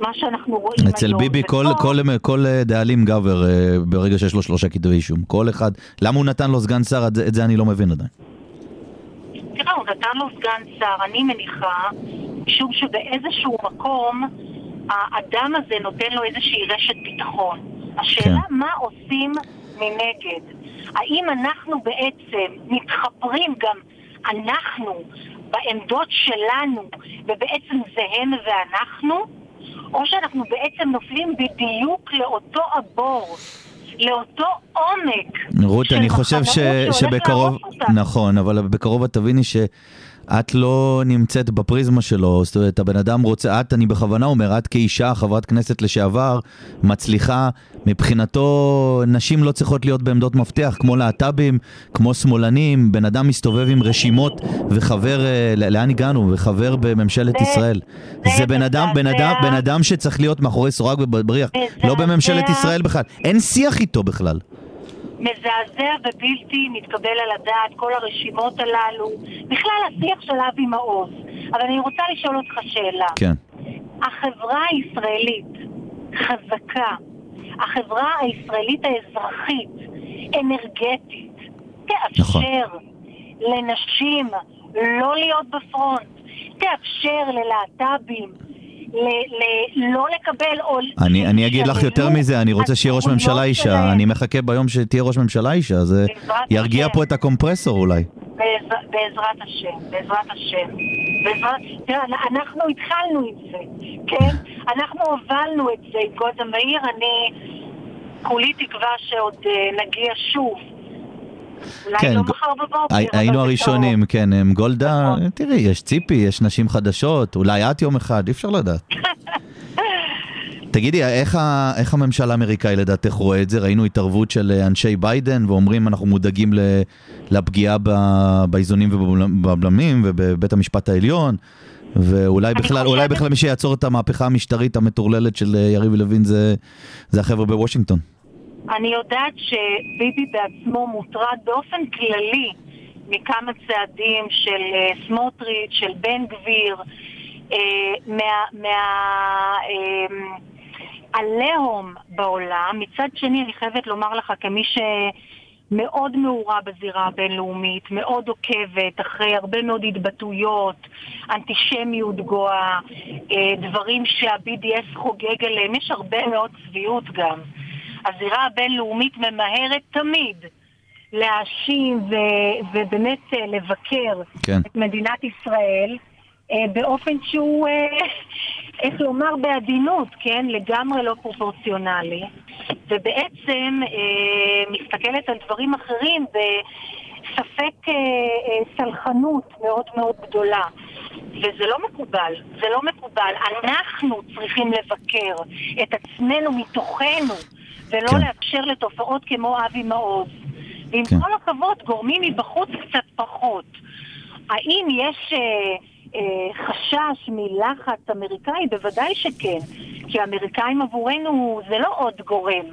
מה שאנחנו רואים היום. אצל ביבי כל, ופה- כל, כל אה, דאלים גבר אה, ברגע שיש לו שלושה כתבי אישום. כל אחד. למה הוא נתן לו סגן שר? את זה, את זה אני לא מבין עדיין. תראה, הוא נתן לו סגן שר, אני מניחה, משום שבאיזשהו מקום האדם הזה נותן לו איזושהי רשת ביטחון. השאלה כן. מה עושים מנגד. האם אנחנו בעצם מתחפרים גם אנחנו בעמדות שלנו, ובעצם זה הם ואנחנו, או שאנחנו בעצם נופלים בדיוק לאותו הבור, לאותו עומק רות, אני חושב ש, שבקרוב. נכון, אבל בקרוב את תביני שאת לא נמצאת בפריזמה שלו, זאת אומרת, הבן אדם רוצה, את, אני בכוונה אומר, את כאישה, חברת כנסת לשעבר, מצליחה, מבחינתו נשים לא צריכות להיות בעמדות מפתח, כמו להט"בים, כמו שמאלנים, בן אדם מסתובב עם רשימות וחבר, אה, לאן הגענו? וחבר בממשלת ישראל. זה בן אדם, בן אדם. בן אדם שצריך להיות מאחורי סורג ובריח, לא. בממשלת ישראל בכלל, אין שיח איתו בכלל. מזעזע ובלתי מתקבל על הדעת, כל הרשימות הללו, בכלל השיח של אבי מעוז. אבל אני רוצה לשאול אותך שאלה. כן. החברה הישראלית חזקה, החברה הישראלית האזרחית, אנרגטית, תאפשר נכון. לנשים לא להיות בפרונט, תאפשר ללהט"בים לא לקבל או... אני, אני אגיד לך יותר מזה, אני רוצה שיהיה ראש ממשלה אישה. אני מחכה ביום שתהיה ראש ממשלה אישה, זה בעזרת ירגיע. פה את הקומפרסור אולי. בעז- בעזרת השם, בעזרת השם. בעזרת... תראה, אנחנו התחלנו עם זה, כן? אנחנו הובלנו את זה עם גולדה מאיר, אני כולי תקווה שעוד אה, נגיע שוב. אולי כן, לא מחר בבוקר, היינו. הראשונים, כן, הם גולדה, נכון. תראי, יש ציפי, יש נשים חדשות, אולי את יום אחד, אי אפשר לדעת. תגידי, איך, ה, איך הממשל האמריקאי לדעתך רואה את זה? ראינו התערבות של אה, אנשי ביידן ואומרים אנחנו מודאגים ל, לפגיעה ב, באיזונים ובבלמים ובבית המשפט העליון ואולי בכלל, חושבת- אולי בכלל מי שיעצור את המהפכה המשטרית המטורללת של אה, יריב לוין זה, זה החבר'ה בוושינגטון. אני יודעת שביבי בעצמו מוטרד באופן כללי מכמה צעדים של אה, סמוטריץ', של בן גביר, אה, מה... עליהום בעולם. מצד שני, אני חייבת לומר לך, כמי שמאוד מעורה בזירה הבינלאומית, מאוד עוקבת אחרי הרבה מאוד התבטאויות, אנטישמיות גואה, אה, דברים שה-BDS חוגג עליהם, יש הרבה מאוד צביעות גם. הזירה הבינלאומית ממהרת תמיד להאשים ו- ובאמת אה, לבקר כן. את מדינת ישראל אה, באופן שהוא, אה, איך לומר בעדינות, כן? לגמרי לא פרופורציונלי. ובעצם אה, מסתכלת על דברים אחרים בספק אה, אה, סלחנות מאוד מאוד גדולה. וזה לא מקובל, זה לא מקובל. אנחנו צריכים לבקר את עצמנו מתוכנו, ולא כן. לאפשר לתופעות כמו אבי מעוז. ועם כן. כל הכבוד, גורמים מבחוץ קצת פחות. האם יש אה, אה, חשש מלחץ אמריקאי? בוודאי שכן. כי האמריקאים עבורנו זה לא עוד גורם,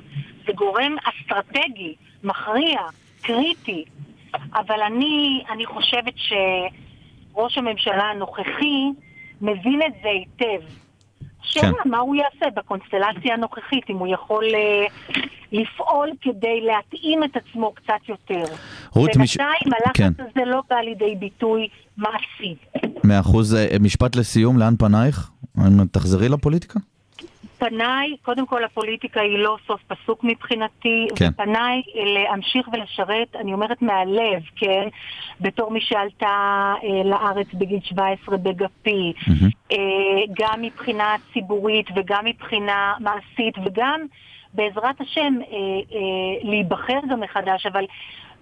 זה גורם אסטרטגי, מכריע, קריטי. אבל אני, אני חושבת שראש הממשלה הנוכחי מבין את זה היטב. השאלה כן. מה הוא יעשה בקונסטלציה הנוכחית, אם הוא יכול אה, לפעול כדי להתאים את עצמו קצת יותר. רות, מש- בינתיים הלחץ כן. הזה לא בא לידי ביטוי מעשי. מאה אחוז, אה, משפט לסיום, לאן פנייך? תחזרי לפוליטיקה? פניי, קודם כל הפוליטיקה היא לא סוף פסוק מבחינתי, כן. ופניי להמשיך ולשרת, אני אומרת מהלב, כן, בתור מי שעלתה אה, לארץ בגיל 17 בגפי, מהמם. אה, גם מבחינה ציבורית וגם מבחינה מעשית וגם בעזרת השם אה, אה, להיבחר גם מחדש, אבל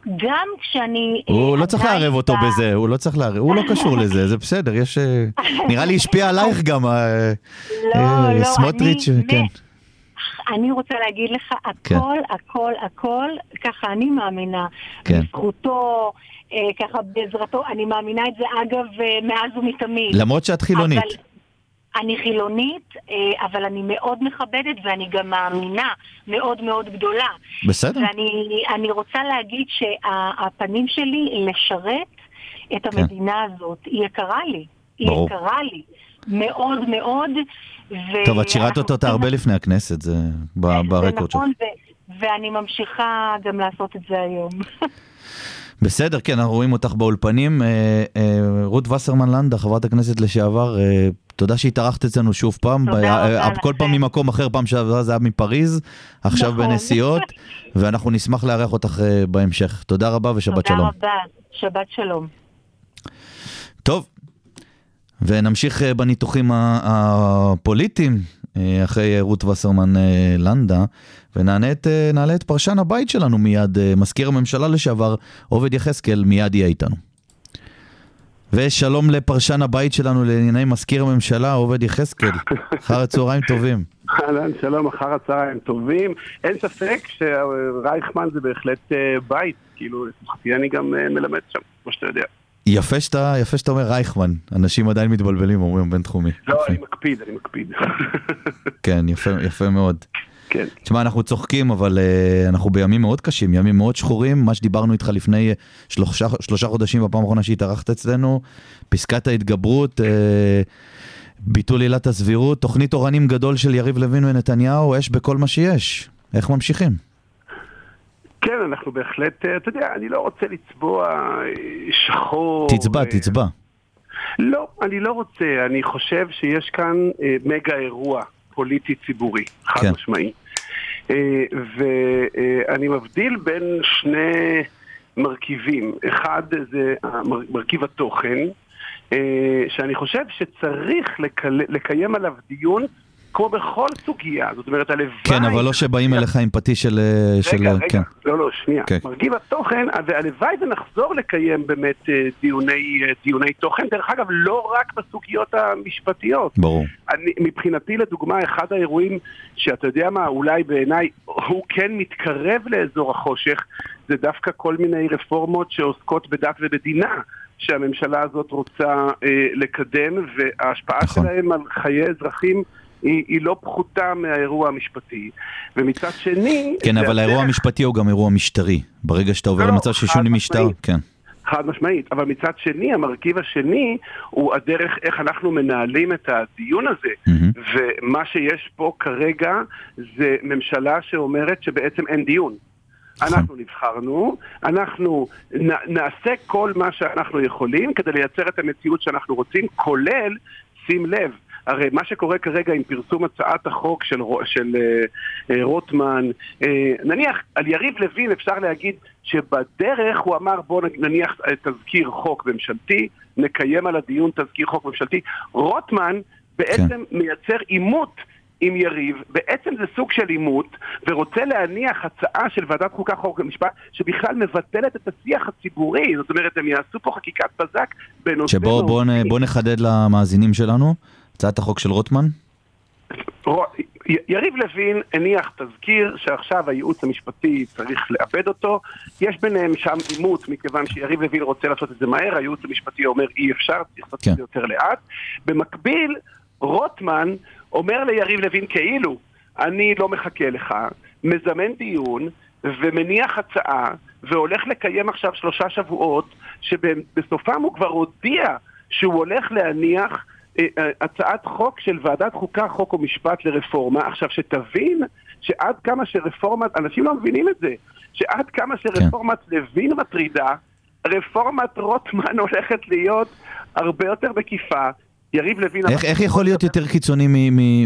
גם כשאני... אה, הוא לא צריך לערב אותו בזה, הוא לא צריך לערב, הוא לא קשור לזה, זה בסדר, יש... אה, נראה לי השפיע עלייך גם, אה, לא, לא, סמוטריץ', אני כן. אני רוצה להגיד לך, כן. הכל, הכל, הכל, ככה אני מאמינה. כן. בזכותו, ככה בעזרתו, אני מאמינה את זה אגב מאז ומתמיד. למרות שאת חילונית. אני חילונית, אה, אבל אני מאוד מכבדת ואני גם מאמינה מאוד מאוד גדולה. בסדר. ואני אני רוצה להגיד שהפנים שלי לשרת את כן. המדינה הזאת, היא יקרה לי. היא ברור. יקרה לי. מאוד מאוד. ו- טוב, את שירת אותה צריכים- הרבה לפני הכנסת, זה ב- ברקורד זה שלך. נכון, ו- ואני ממשיכה גם לעשות את זה היום. בסדר, כן, אנחנו רואים אותך באולפנים. אה, אה, רות וסרמן לנדה, חברת הכנסת לשעבר, אה, תודה שהתארחת אצלנו שוב פעם. תודה רבה כל פעם. ממקום אחר, פעם שעברה זה היה מפריז, עכשיו נכון. בנסיעות, ואנחנו נשמח לארח אותך בהמשך. תודה רבה ושבת תודה שלום. רבה, שבת שלום. טוב, ונמשיך בניתוחים הפוליטיים אחרי אה, רות וסרמן אה, לנדה, ונעלה את, אה, את פרשן הבית שלנו מיד, מזכיר הממשלה לשעבר, עובד יחזקאל, מיד יהיה איתנו. ושלום לפרשן הבית שלנו לענייני מזכיר הממשלה, עובד יחזקאל. אחר הצהריים טובים. אהלן, שלום, אחר הצהריים טובים. אין ספק שרייכמן זה בהחלט בית, כאילו, לשמחתי אני גם מלמד שם, כמו שאתה יודע. יפה שאתה, יפה שאתה אומר רייכמן, אנשים עדיין מתבלבלים, אומרים בינתחומי. לא, יפה. אני מקפיד, אני מקפיד. כן, יפה, יפה מאוד. כן. תשמע, אנחנו צוחקים, אבל uh, אנחנו בימים מאוד קשים, ימים מאוד שחורים, מה שדיברנו איתך לפני שלושה, שלושה חודשים בפעם האחרונה שהתארחת אצלנו, פסקת ההתגברות, uh, ביטול עילת הסבירות, תוכנית אורנים גדול של יריב לוין ונתניהו, אש בכל מה שיש. איך ממשיכים? כן, אנחנו בהחלט, אה, אתה יודע, אני לא רוצה לצבוע אה, שחור. תצבע, אה, תצבע. לא, אני לא רוצה. אני חושב שיש כאן אה, מגה אירוע פוליטי ציבורי, חד כן. משמעי. אה, ואני מבדיל בין שני מרכיבים. אחד זה מרכיב התוכן, אה, שאני חושב שצריך לקל... לקיים עליו דיון כמו בכל סוגיה. זאת אומרת, הלוואי... כן, אבל לא שבאים אליך עם פטיש של... אה, של רגע, רגע, כן. לא, לא, שנייה. כן. מרכיב התוכן, והלוואי ונחזור לקיים באמת אה, דיוני, אה, דיוני תוכן, דרך אגב, לא רק בסוגיות המשפטיות. ברור. אני, מבחינתי, לדוגמה, אחד האירועים שאתה יודע מה, אולי בעיניי הוא כן מתקרב לאזור החושך, זה דווקא כל מיני רפורמות שעוסקות בדת ובמדינה. שהממשלה הזאת רוצה אה, לקדם, וההשפעה נכון. שלהם על חיי אזרחים היא, היא לא פחותה מהאירוע המשפטי. ומצד שני... כן, אבל האירוע המשפטי הוא גם אירוע משטרי. ברגע שאתה עובר לא, למצב של שינוי משטר. כן. חד משמעית, אבל מצד שני, המרכיב השני הוא הדרך איך אנחנו מנהלים את הדיון הזה. מהמם. ומה שיש פה כרגע זה ממשלה שאומרת שבעצם אין דיון. נכון. אנחנו נבחרנו, אנחנו נ, נעשה כל מה שאנחנו יכולים כדי לייצר את המציאות שאנחנו רוצים, כולל, שים לב, הרי מה שקורה כרגע עם פרסום הצעת החוק של, של אה, אה, רוטמן, אה, נניח על יריב לוין אפשר להגיד שבדרך הוא אמר בוא נניח אה, תזכיר חוק ממשלתי, נקיים על הדיון תזכיר חוק ממשלתי. רוטמן בעצם כן. מייצר עימות עם יריב, בעצם זה סוג של עימות, ורוצה להניח הצעה של ועדת חוקה חוק ומשפט, שבכלל מבטלת את השיח הציבורי, זאת אומרת הם יעשו פה חקיקת בזק בנושא שבוא בוא, בוא נחדד למאזינים שלנו, הצעת החוק של רוטמן. יריב לוין הניח תזכיר שעכשיו הייעוץ המשפטי צריך לאבד אותו. יש ביניהם שם עימות, מכיוון שיריב לוין רוצה לעשות את זה מהר, הייעוץ המשפטי אומר אי אפשר, צריך לעשות כן. את זה יותר לאט. במקביל, רוטמן אומר ליריב לוין כאילו, אני לא מחכה לך, מזמן דיון ומניח הצעה, והולך לקיים עכשיו שלושה שבועות, שבסופם הוא כבר הודיע שהוא הולך להניח הצעת חוק של ועדת חוקה, חוק ומשפט לרפורמה. עכשיו, שתבין שעד כמה שרפורמת, אנשים לא מבינים את זה, שעד כמה שרפורמת לוין מטרידה, רפורמת רוטמן הולכת להיות הרבה יותר מקיפה. יריב לוין... איך, איך יכול להיות יותר קיצוני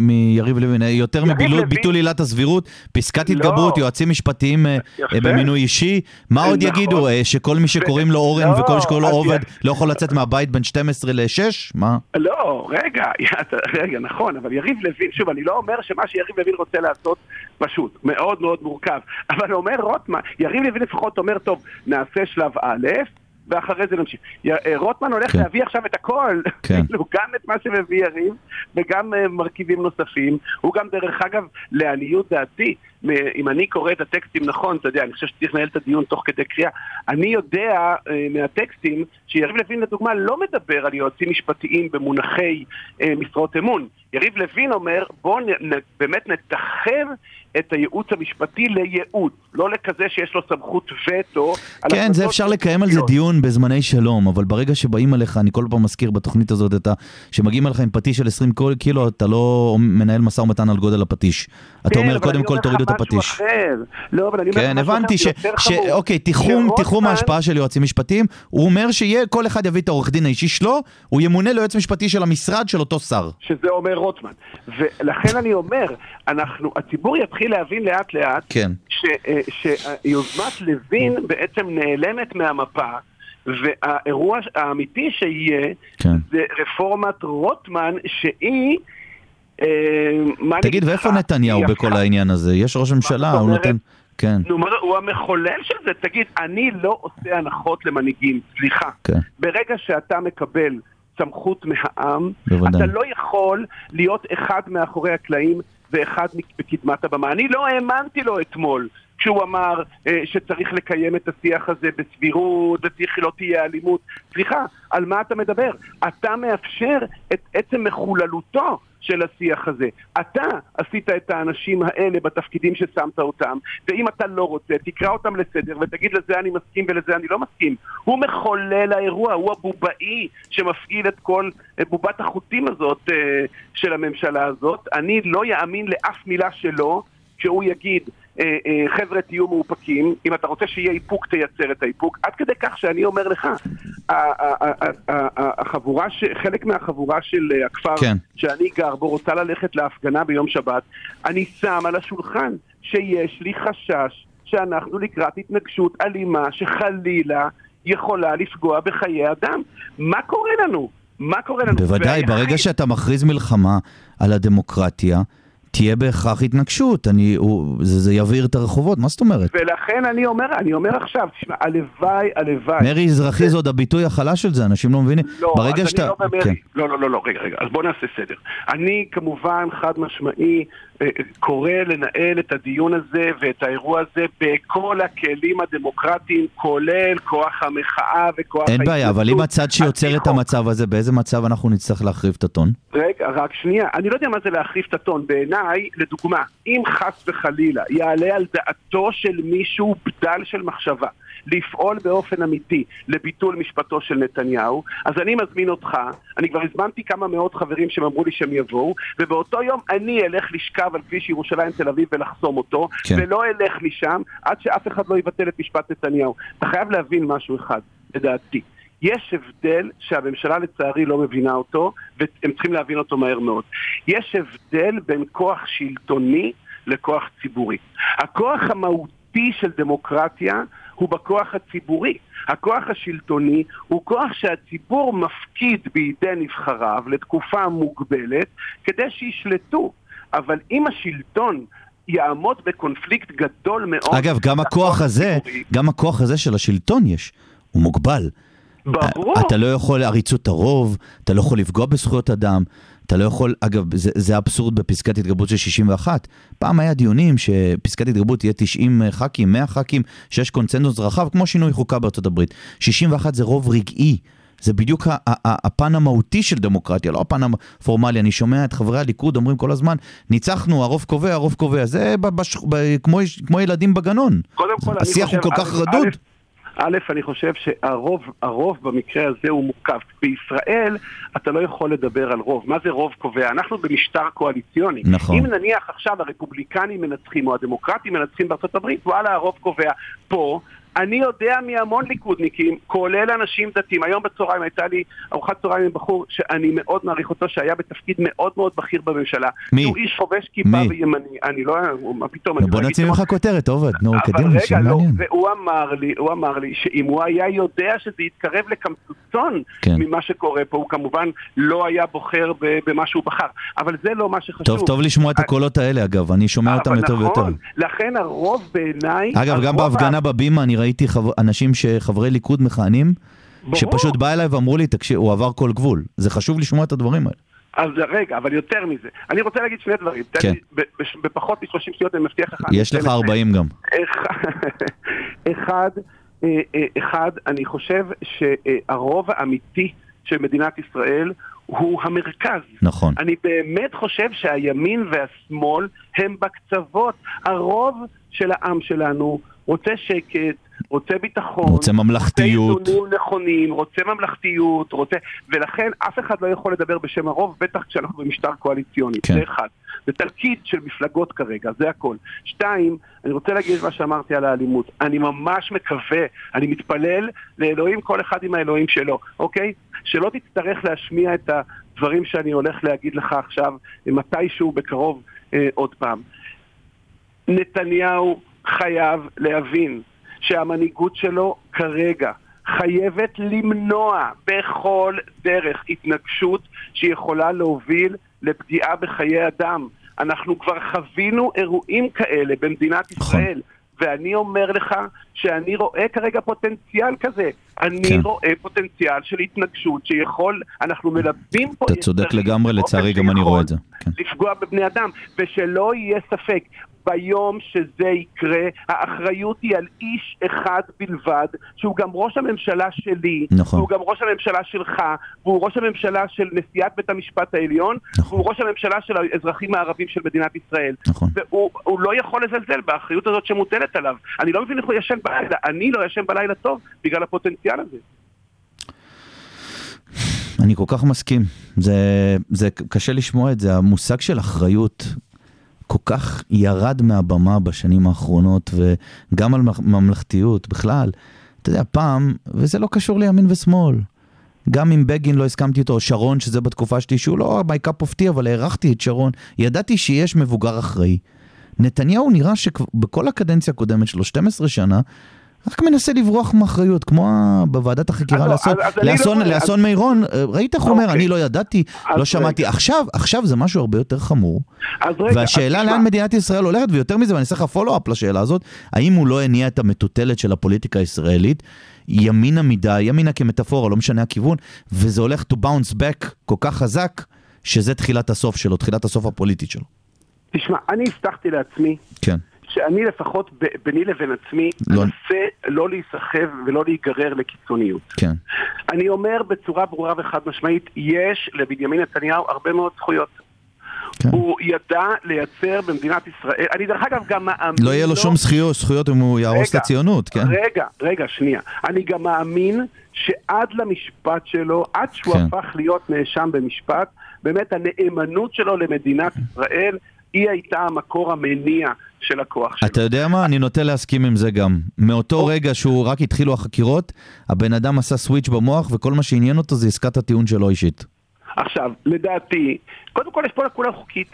מיריב לוין? יותר מביטול עילת הסבירות, פסקת לא. התגברות, יועצים משפטיים אה, במינוי אישי? מה עוד נכון. יגידו? אה, שכל מי שקוראים לו אורן לא, וכל מי שקוראים לו עובד לא יכול לצאת מהבית בין 12 ל-6? מה? לא, רגע, רגע, נכון, אבל יריב לוין, שוב, אני לא אומר שמה שיריב לוין רוצה לעשות פשוט, מאוד מאוד מורכב, אבל אומר רוטמן, יריב לוין לפחות אומר, טוב, נעשה שלב א', ואחרי זה נמשיך. אה, רוטמן הולך כן. להביא עכשיו את הכל, כן. כאילו, גם את מה שמביא יריב, וגם אה, מרכיבים נוספים. הוא גם, דרך אגב, לעניות דעתי, אם אני קורא את הטקסטים נכון, אתה יודע, אני חושב שצריך לנהל את הדיון תוך כדי קריאה. אני יודע אה, מהטקסטים שיריב לוין, לדוגמה, לא מדבר על יועצים משפטיים במונחי משרות אמון. יריב לוין אומר, בואו באמת נתחם את הייעוץ המשפטי לייעוץ, לא לכזה שיש לו סמכות וטו. כן, זה אפשר לקיים על זה. דיון בזמני שלום, אבל ברגע שבאים אליך, אני כל פעם מזכיר בתוכנית הזאת את ה... שמגיעים אליך עם פטיש של 20 קול- קילו, אתה לא מנהל משא ומתן על גודל הפטיש. אתה כן, אומר, אבל קודם כל אומר תורידו את הפטיש. לא, אבל אני אומר כן, הבנתי ש... ש... אוקיי, תיחום, תיחום ההשפעה של יועצים משפטיים, הוא אומר שיהיה, כל אחד יביא את העורך דין האישי שלו, הוא ימונה ליועץ משפטי של המשרד של אותו שר. שזה אומר רוטמן. ולכן אני אומר, אנחנו, הציבור יתחיל להבין לאט לאט כן. ש, אה, שיוזמת לוין בעצם נעלמת מהמפה, והאירוע האמיתי שיהיה כן. זה רפורמת רוטמן שהיא... אה, תגיד, ואיפה? נתניהו היא בכל העניין הזה? יש ראש ממשלה, הוא? נותן... כן, נו, מה הוא המחולל של זה. תגיד, אני לא עושה הנחות למנהיגים, סליחה. כן. ברגע שאתה מקבל סמכות מהעם, בוודאי. אתה לא יכול להיות אחד מאחורי הקלעים ואחד בקדמת הבמה. אני לא האמנתי לו אתמול. כשהוא אמר אה, שצריך לקיים את השיח הזה בסבירות, וצריך לא תהיה אלימות. סליחה, על מה אתה מדבר? אתה מאפשר את עצם מחוללותו של השיח הזה. אתה עשית את האנשים האלה בתפקידים ששמת אותם, ואם אתה לא רוצה, תקרא אותם לסדר ותגיד לזה אני מסכים ולזה אני לא מסכים. הוא מחולל האירוע, הוא הבובאי שמפעיל את כל אה, בובת החוטים הזאת אה, של הממשלה הזאת. אני לא יאמין לאף מילה שלו כשהוא יגיד חבר'ה תהיו מאופקים, אם אתה רוצה שיהיה איפוק תייצר את האיפוק, עד כדי כך שאני אומר לך, החבורה, חלק מהחבורה של אה, הכפר כן. שאני גר בו רוצה ללכת להפגנה ביום שבת, אני שם על השולחן שיש לי חשש שאנחנו לקראת התנגשות אלימה שחלילה יכולה לפגוע בחיי אדם. מה קורה לנו? מה קורה לנו? בוודאי, והיחיד- ברגע שאתה מכריז מלחמה על הדמוקרטיה, תהיה בהכרח התנגשות, אני, הוא, זה, זה יבעיר את הרחובות, מה זאת אומרת? ולכן אני אומר, אני אומר עכשיו, תשמע, הלוואי, הלוואי. מרי אזרחי זה עוד הביטוי החלש של זה, אנשים לא מבינים. לא, ברגע אז שאתה... אני לא במרי. כן. לא, לא, לא, לא, רגע, רגע, אז בוא נעשה סדר. אני כמובן חד משמעי קורא לנהל את הדיון הזה ואת האירוע הזה בכל הכלים הדמוקרטיים, כולל כוח המחאה וכוח אין בעיה, אבל אם הצד שיוצר את. המצב הזה, באיזה מצב אנחנו נצטרך להחריב את הטון? רגע, רק שנייה, אני לא יודע מה זה להחריף את הטון. בעיניי, לדוגמה, אם חס וחלילה יעלה על דעתו של מישהו בדל של מחשבה לפעול באופן אמיתי לביטול משפטו של נתניהו, אז אני מזמין אותך, אני כבר הזמנתי כמה מאות חברים שהם אמרו לי שהם יבואו, ובאותו יום אני אלך לשכב על כביש ירושלים תל אביב ולחסום אותו, כן. ולא אלך משם עד שאף אחד לא יבטל את משפט נתניהו. אתה חייב להבין משהו אחד, לדעתי. יש הבדל שהממשלה לצערי לא מבינה אותו, והם צריכים להבין אותו מהר מאוד. יש הבדל בין כוח שלטוני לכוח ציבורי. הכוח המהותי של דמוקרטיה הוא בכוח הציבורי. הכוח השלטוני הוא כוח שהציבור מפקיד בידי נבחריו לתקופה מוגבלת כדי שישלטו. אבל אם השלטון יעמוד בקונפליקט גדול מאוד... אגב, גם הכוח הזה, הציבורי, גם הכוח הזה של השלטון יש, הוא מוגבל. ברור. אתה לא יכול עריצות הרוב, אתה לא יכול לפגוע בזכויות אדם, אתה לא יכול, אגב, זה, זה אבסורד בפסקת התגברות של 61. פעם היה דיונים שפסקת התגברות תהיה 90 ח"כים, 100 ח"כים, שיש קונצנזוס רחב, כמו שינוי חוקה בארצות הברית. 61 זה רוב רגעי. זה בדיוק הפן המהותי של דמוקרטיה, לא הפן הפורמלי. אני שומע את חברי הליכוד אומרים כל הזמן, ניצחנו, הרוב קובע, הרוב קובע. זה בש- ב- כמו, כמו ילדים בגנון. קודם כל, השיח הוא כל כך רדוד. א', אני חושב שהרוב הרוב במקרה הזה הוא מורכב. בישראל אתה לא יכול לדבר על רוב. מה זה רוב קובע? אנחנו במשטר קואליציוני. נכון. אם נניח עכשיו הרפובליקנים מנצחים או הדמוקרטים מנצחים בארצות הברית, וואלה, הרוב קובע. פה... אני יודע מהמון ליכודניקים, כולל אנשים דתיים. היום בצהריים הייתה לי ארוחת צהריים עם בחור שאני מאוד מעריך אותו, שהיה בתפקיד מאוד מאוד בכיר בממשלה. מי? שהוא איש חובש כיפה מי? וימני. אני לא... מה פתאום? בוא לא נוציא שמות. ממך כותרת, עובד, נו, קדימה, שיהיה לא, מעניין. והוא אמר לי, הוא אמר לי שאם הוא היה יודע שזה יתקרב לקמצוצון כן. ממה שקורה פה, הוא כמובן לא היה בוחר במה שהוא בחר. אבל זה לא מה שחשוב. טוב, טוב לשמוע את הקולות האלה, אגב, אני שומע אותם יותר ויותר. נכון, לכן הרוב בעיניי... אגב, גם בהפגנה בבימה אני ראיתי חבר- אנשים שחברי ליכוד מכהנים. שפשוט בא אליי ואמרו לי, תקשיב, הוא עבר כל גבול. זה חשוב לשמוע את הדברים האלה. אז רגע, אבל יותר מזה. אני רוצה להגיד שני דברים. כן. בפחות מ-30 שניות אני מבטיח לך. יש לך אתן את זה. 40 גם. אחד, אה, אה, אחד, אני חושב שהרוב האמיתי של מדינת ישראל הוא המרכז. נכון. אני באמת חושב שהימין והשמאל הם בקצוות. הרוב של העם שלנו רוצה שקט, רוצה ביטחון, רוצה ממלכתיות. רוצה איזונים נכונים, רוצה ממלכתיות, רוצה... ולכן אף אחד לא יכול לדבר בשם הרוב, בטח כשאנחנו במשטר קואליציוני. כן. זה אחד. זה תלכיד של מפלגות כרגע, זה הכל. שתיים, אני רוצה להגיד את מה שאמרתי על האלימות. אני ממש מקווה, אני מתפלל לאלוהים, כל אחד עם האלוהים שלו, אוקיי? שלא תצטרך להשמיע את הדברים שאני הולך להגיד לך עכשיו, מתישהו בקרוב אה, עוד פעם. נתניהו חייב להבין שהמנהיגות שלו כרגע חייבת למנוע בכל דרך התנגשות שיכולה להוביל לפגיעה בחיי אדם. אנחנו כבר חווינו אירועים כאלה במדינת נכון. ישראל. ואני אומר לך שאני רואה כרגע פוטנציאל כזה. אני כן. רואה פוטנציאל של התנגשות שיכול, אנחנו מלווים פה... אתה צודק לגמרי, לצערי גם אני רואה את זה. כן. לפגוע בבני אדם, ושלא יהיה ספק, ביום שזה יקרה, האחריות היא על איש אחד בלבד, שהוא גם ראש הממשלה שלי, נכון. והוא גם ראש הממשלה שלך, והוא ראש הממשלה של נשיאת בית המשפט העליון, נכון. והוא ראש הממשלה של האזרחים הערבים של מדינת ישראל. נכון. והוא הוא לא יכול לזלזל באחריות הזאת שמוטלת עליו. אני לא מבין איך הוא ישן בלילה, אני לא ישן בלילה טוב בגלל הפוטנציאל הזה. אני כל כך מסכים. זה, זה קשה לשמוע את זה, המושג של אחריות כל כך ירד מהבמה בשנים האחרונות, וגם על ממ- ממלכתיות בכלל. אתה יודע, פעם, וזה לא קשור לימין ושמאל. גם אם בגין לא הסכמתי איתו, או שרון, שזה בתקופה שלי, שהוא לא of tea, אבל הערכתי את שרון, ידעתי שיש מבוגר אחראי. נתניהו נראה שבכל הקדנציה הקודמת שלו, 12 שנה, רק מנסה לברוח מאחריות, כמו בוועדת החקירה לא, לאסון- לא לאסון- מירון, אה, ראית איך הוא אומר, אוקיי. אני לא ידעתי, לא שמעתי. עכשיו, עכשיו זה משהו הרבה יותר חמור. והשאלה לאן מדינת ישראל הולכת, ויותר מזה, ואני אעשה לך פולו-אפ לשאלה הזאת, האם הוא לא הניע את המטוטלת של הפוליטיקה הישראלית, ימינה מדי, ימינה כמטאפורה, לא משנה הכיוון, וזה הולך to bounce back כל כך חזק, שזה תחילת הסוף שלו, תחילת הסוף הפוליטית שלו. תשמע, אני הבטחתי לעצמי כן, שאני לפחות ביני לבין עצמי לא. אנסה לא להיסחב ולא להיגרר לקיצוניות. כן, אני אומר בצורה ברורה וחד משמעית, יש לבנימין נתניהו הרבה מאוד זכויות. כן. הוא ידע לייצר במדינת ישראל, אני דרך אגב גם מאמין... לא יהיה לו שום זכויות, זכויות אם הוא יהרוס את הציונות, כן? רגע, רגע, שנייה. אני גם מאמין שעד למשפט שלו, עד שהוא כן. הפך להיות נאשם במשפט, באמת הנאמנות שלו למדינת ישראל, היא הייתה המקור המניע של הכוח שלו. אתה יודע מה? אני נוטה להסכים עם זה גם. מאותו אוקיי. רגע שהוא רק התחילו החקירות, הבן אדם עשה סוויץ' במוח, וכל מה שעניין אותו זה עסקת הטיעון שלו אישית. עכשיו, לדעתי, קודם כל יש פה לקונה חוקית.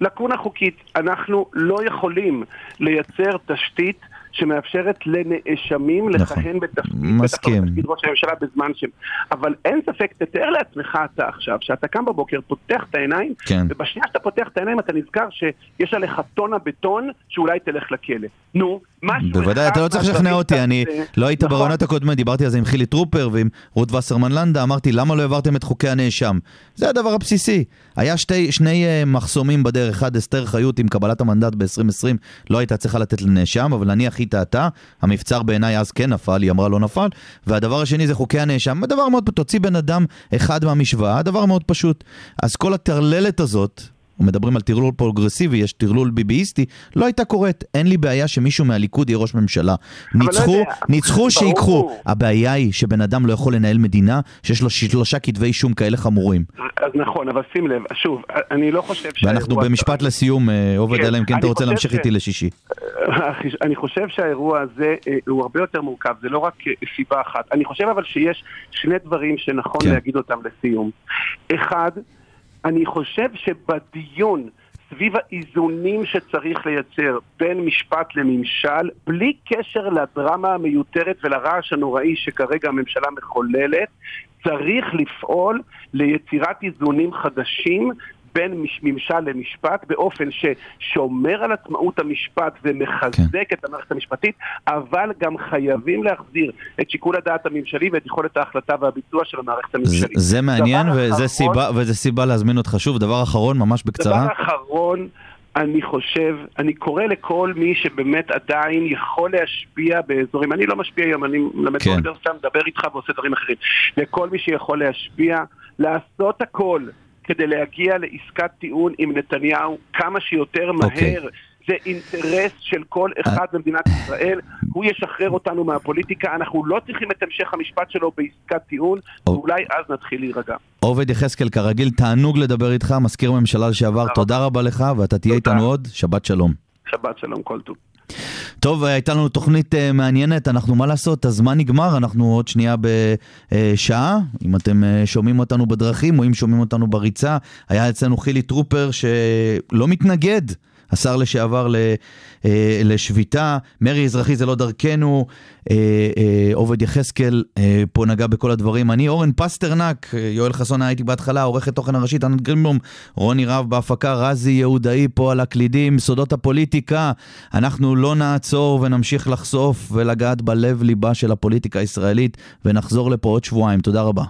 לקונה חוקית. אנחנו לא יכולים לייצר תשתית שמאפשרת לנאשמים נכון. לכהן בתפקיד, ראש הממשלה בזמן ש... אבל אין ספק, תתאר לעצמך אתה עכשיו, שאתה קם בבוקר, פותח את העיניים, כן. ובשנייה שאתה פותח את העיניים אתה נזכר שיש עליך טונה בטון שאולי תלך לכלא. נו, בוודאי, אתה לא צריך לשכנע אותי, אני. לא היית נכון. ברעיונות הקודמת, דיברתי על זה עם חילי טרופר ועם רות וסרמן לנדה, אמרתי, למה לא העברתם את חוקי הנאשם? זה הדבר הבסיסי. היה שתי, שני אה, מחסומים בדרך, אחד אסתר חיות עם קבלת המנדט ב-2020, לא הייתה צריכה לתת לנאשם, אבל נניח היא טעתה, המבצר בעיניי אז כן נפל, היא אמרה לא נפל, והדבר השני זה חוקי הנאשם, הדבר מאוד, תוציא בן אדם אחד מהמשוואה, הדבר מאוד פשוט. אז כל הטרללת הזאת, מדברים על טרלול פרוגרסיבי, יש טרלול ביביסטי, לא הייתה קורית. אין לי בעיה שמישהו מהליכוד יהיה ראש ממשלה. לא ניצחו, ניצחו. שיקחו. הבעיה היא שבן אדם לא יכול לנהל מדינה שיש לו שלושה כתבי אישום כאלה חמורים. אז נכון, אבל שים לב, שוב, אני לא חושב ואנחנו שהאירוע- במשפט לסיום, אה, עובד, כן, אלא אם כן אתה רוצה להמשיך ש- איתי לשישי. אני חושב שהאירוע הזה אה, הוא הרבה יותר מורכב, זה לא רק אה, סיבה אחת. אני חושב אבל שיש שני דברים שנכון כן. להגיד אותם לסיום. אחד, אני חושב שבדיון סביב האיזונים שצריך לייצר בין משפט לממשל, בלי קשר לדרמה המיותרת ולרעש הנוראי שכרגע הממשלה מחוללת, צריך לפעול ליצירת איזונים חדשים בין מש- ממשל למשפט באופן ששומר על עצמאות המשפט ומחזק כן. את המערכת המשפטית, אבל גם חייבים להחזיר את שיקול הדעת הממשלי ואת יכולת ההחלטה והביצוע של המערכת זה- הממשלית. זה מעניין דבר וזה אחרון- סיבה- וזה סיבה להזמין אותך שוב. דבר אחרון, ממש בקצרה. דבר אחרון, אני חושב, אני קורא לכל מי שבאמת עדיין יכול להשפיע באזורים, אני לא משפיע היום, אני מלמד כן. באוניברסיטה, מדבר איתך ועושה דברים אחרים. לכל מי שיכול להשפיע, לעשות הכל כדי להגיע לעסקת טיעון עם נתניהו כמה שיותר אוקיי. מהר. זה אינטרס של כל אחד במדינת ישראל, הוא ישחרר אותנו מהפוליטיקה, אנחנו לא צריכים את המשך המשפט שלו בעסקת טיעון, או- ואולי אז נתחיל להירגע. עובד יחזקאל, כרגיל, תענוג לדבר איתך, מזכיר הממשלה לשעבר, תודה רבה לך, ואתה תהיה. איתנו עוד, שבת שלום. שבת שלום, כל טוב. טוב, הייתה לנו תוכנית אה, מעניינת, אנחנו מה לעשות, הזמן נגמר, אנחנו עוד שנייה בשעה, אם אתם אה, שומעים אותנו בדרכים או אם שומעים אותנו בריצה, היה אצלנו חילי טרופר שלא מתנגד. השר לשעבר ל- אה, לשביתה, מרי אזרחי זה לא דרכנו, אה, אה, עובד יחזקאל אה, פה נגע בכל הדברים. אני אורן פסטרנק, אה, יואל חסון היה איתי בהתחלה, עורכת תוכן הראשית, ענת גרינבלום, רוני רהב בהפקה, רזי יהודאי פה על הקלידים, סודות הפוליטיקה. אנחנו לא נעצור ונמשיך לחשוף ולגעת בלב ליבה של הפוליטיקה הישראלית, ונחזור לפה עוד שבועיים. תודה רבה.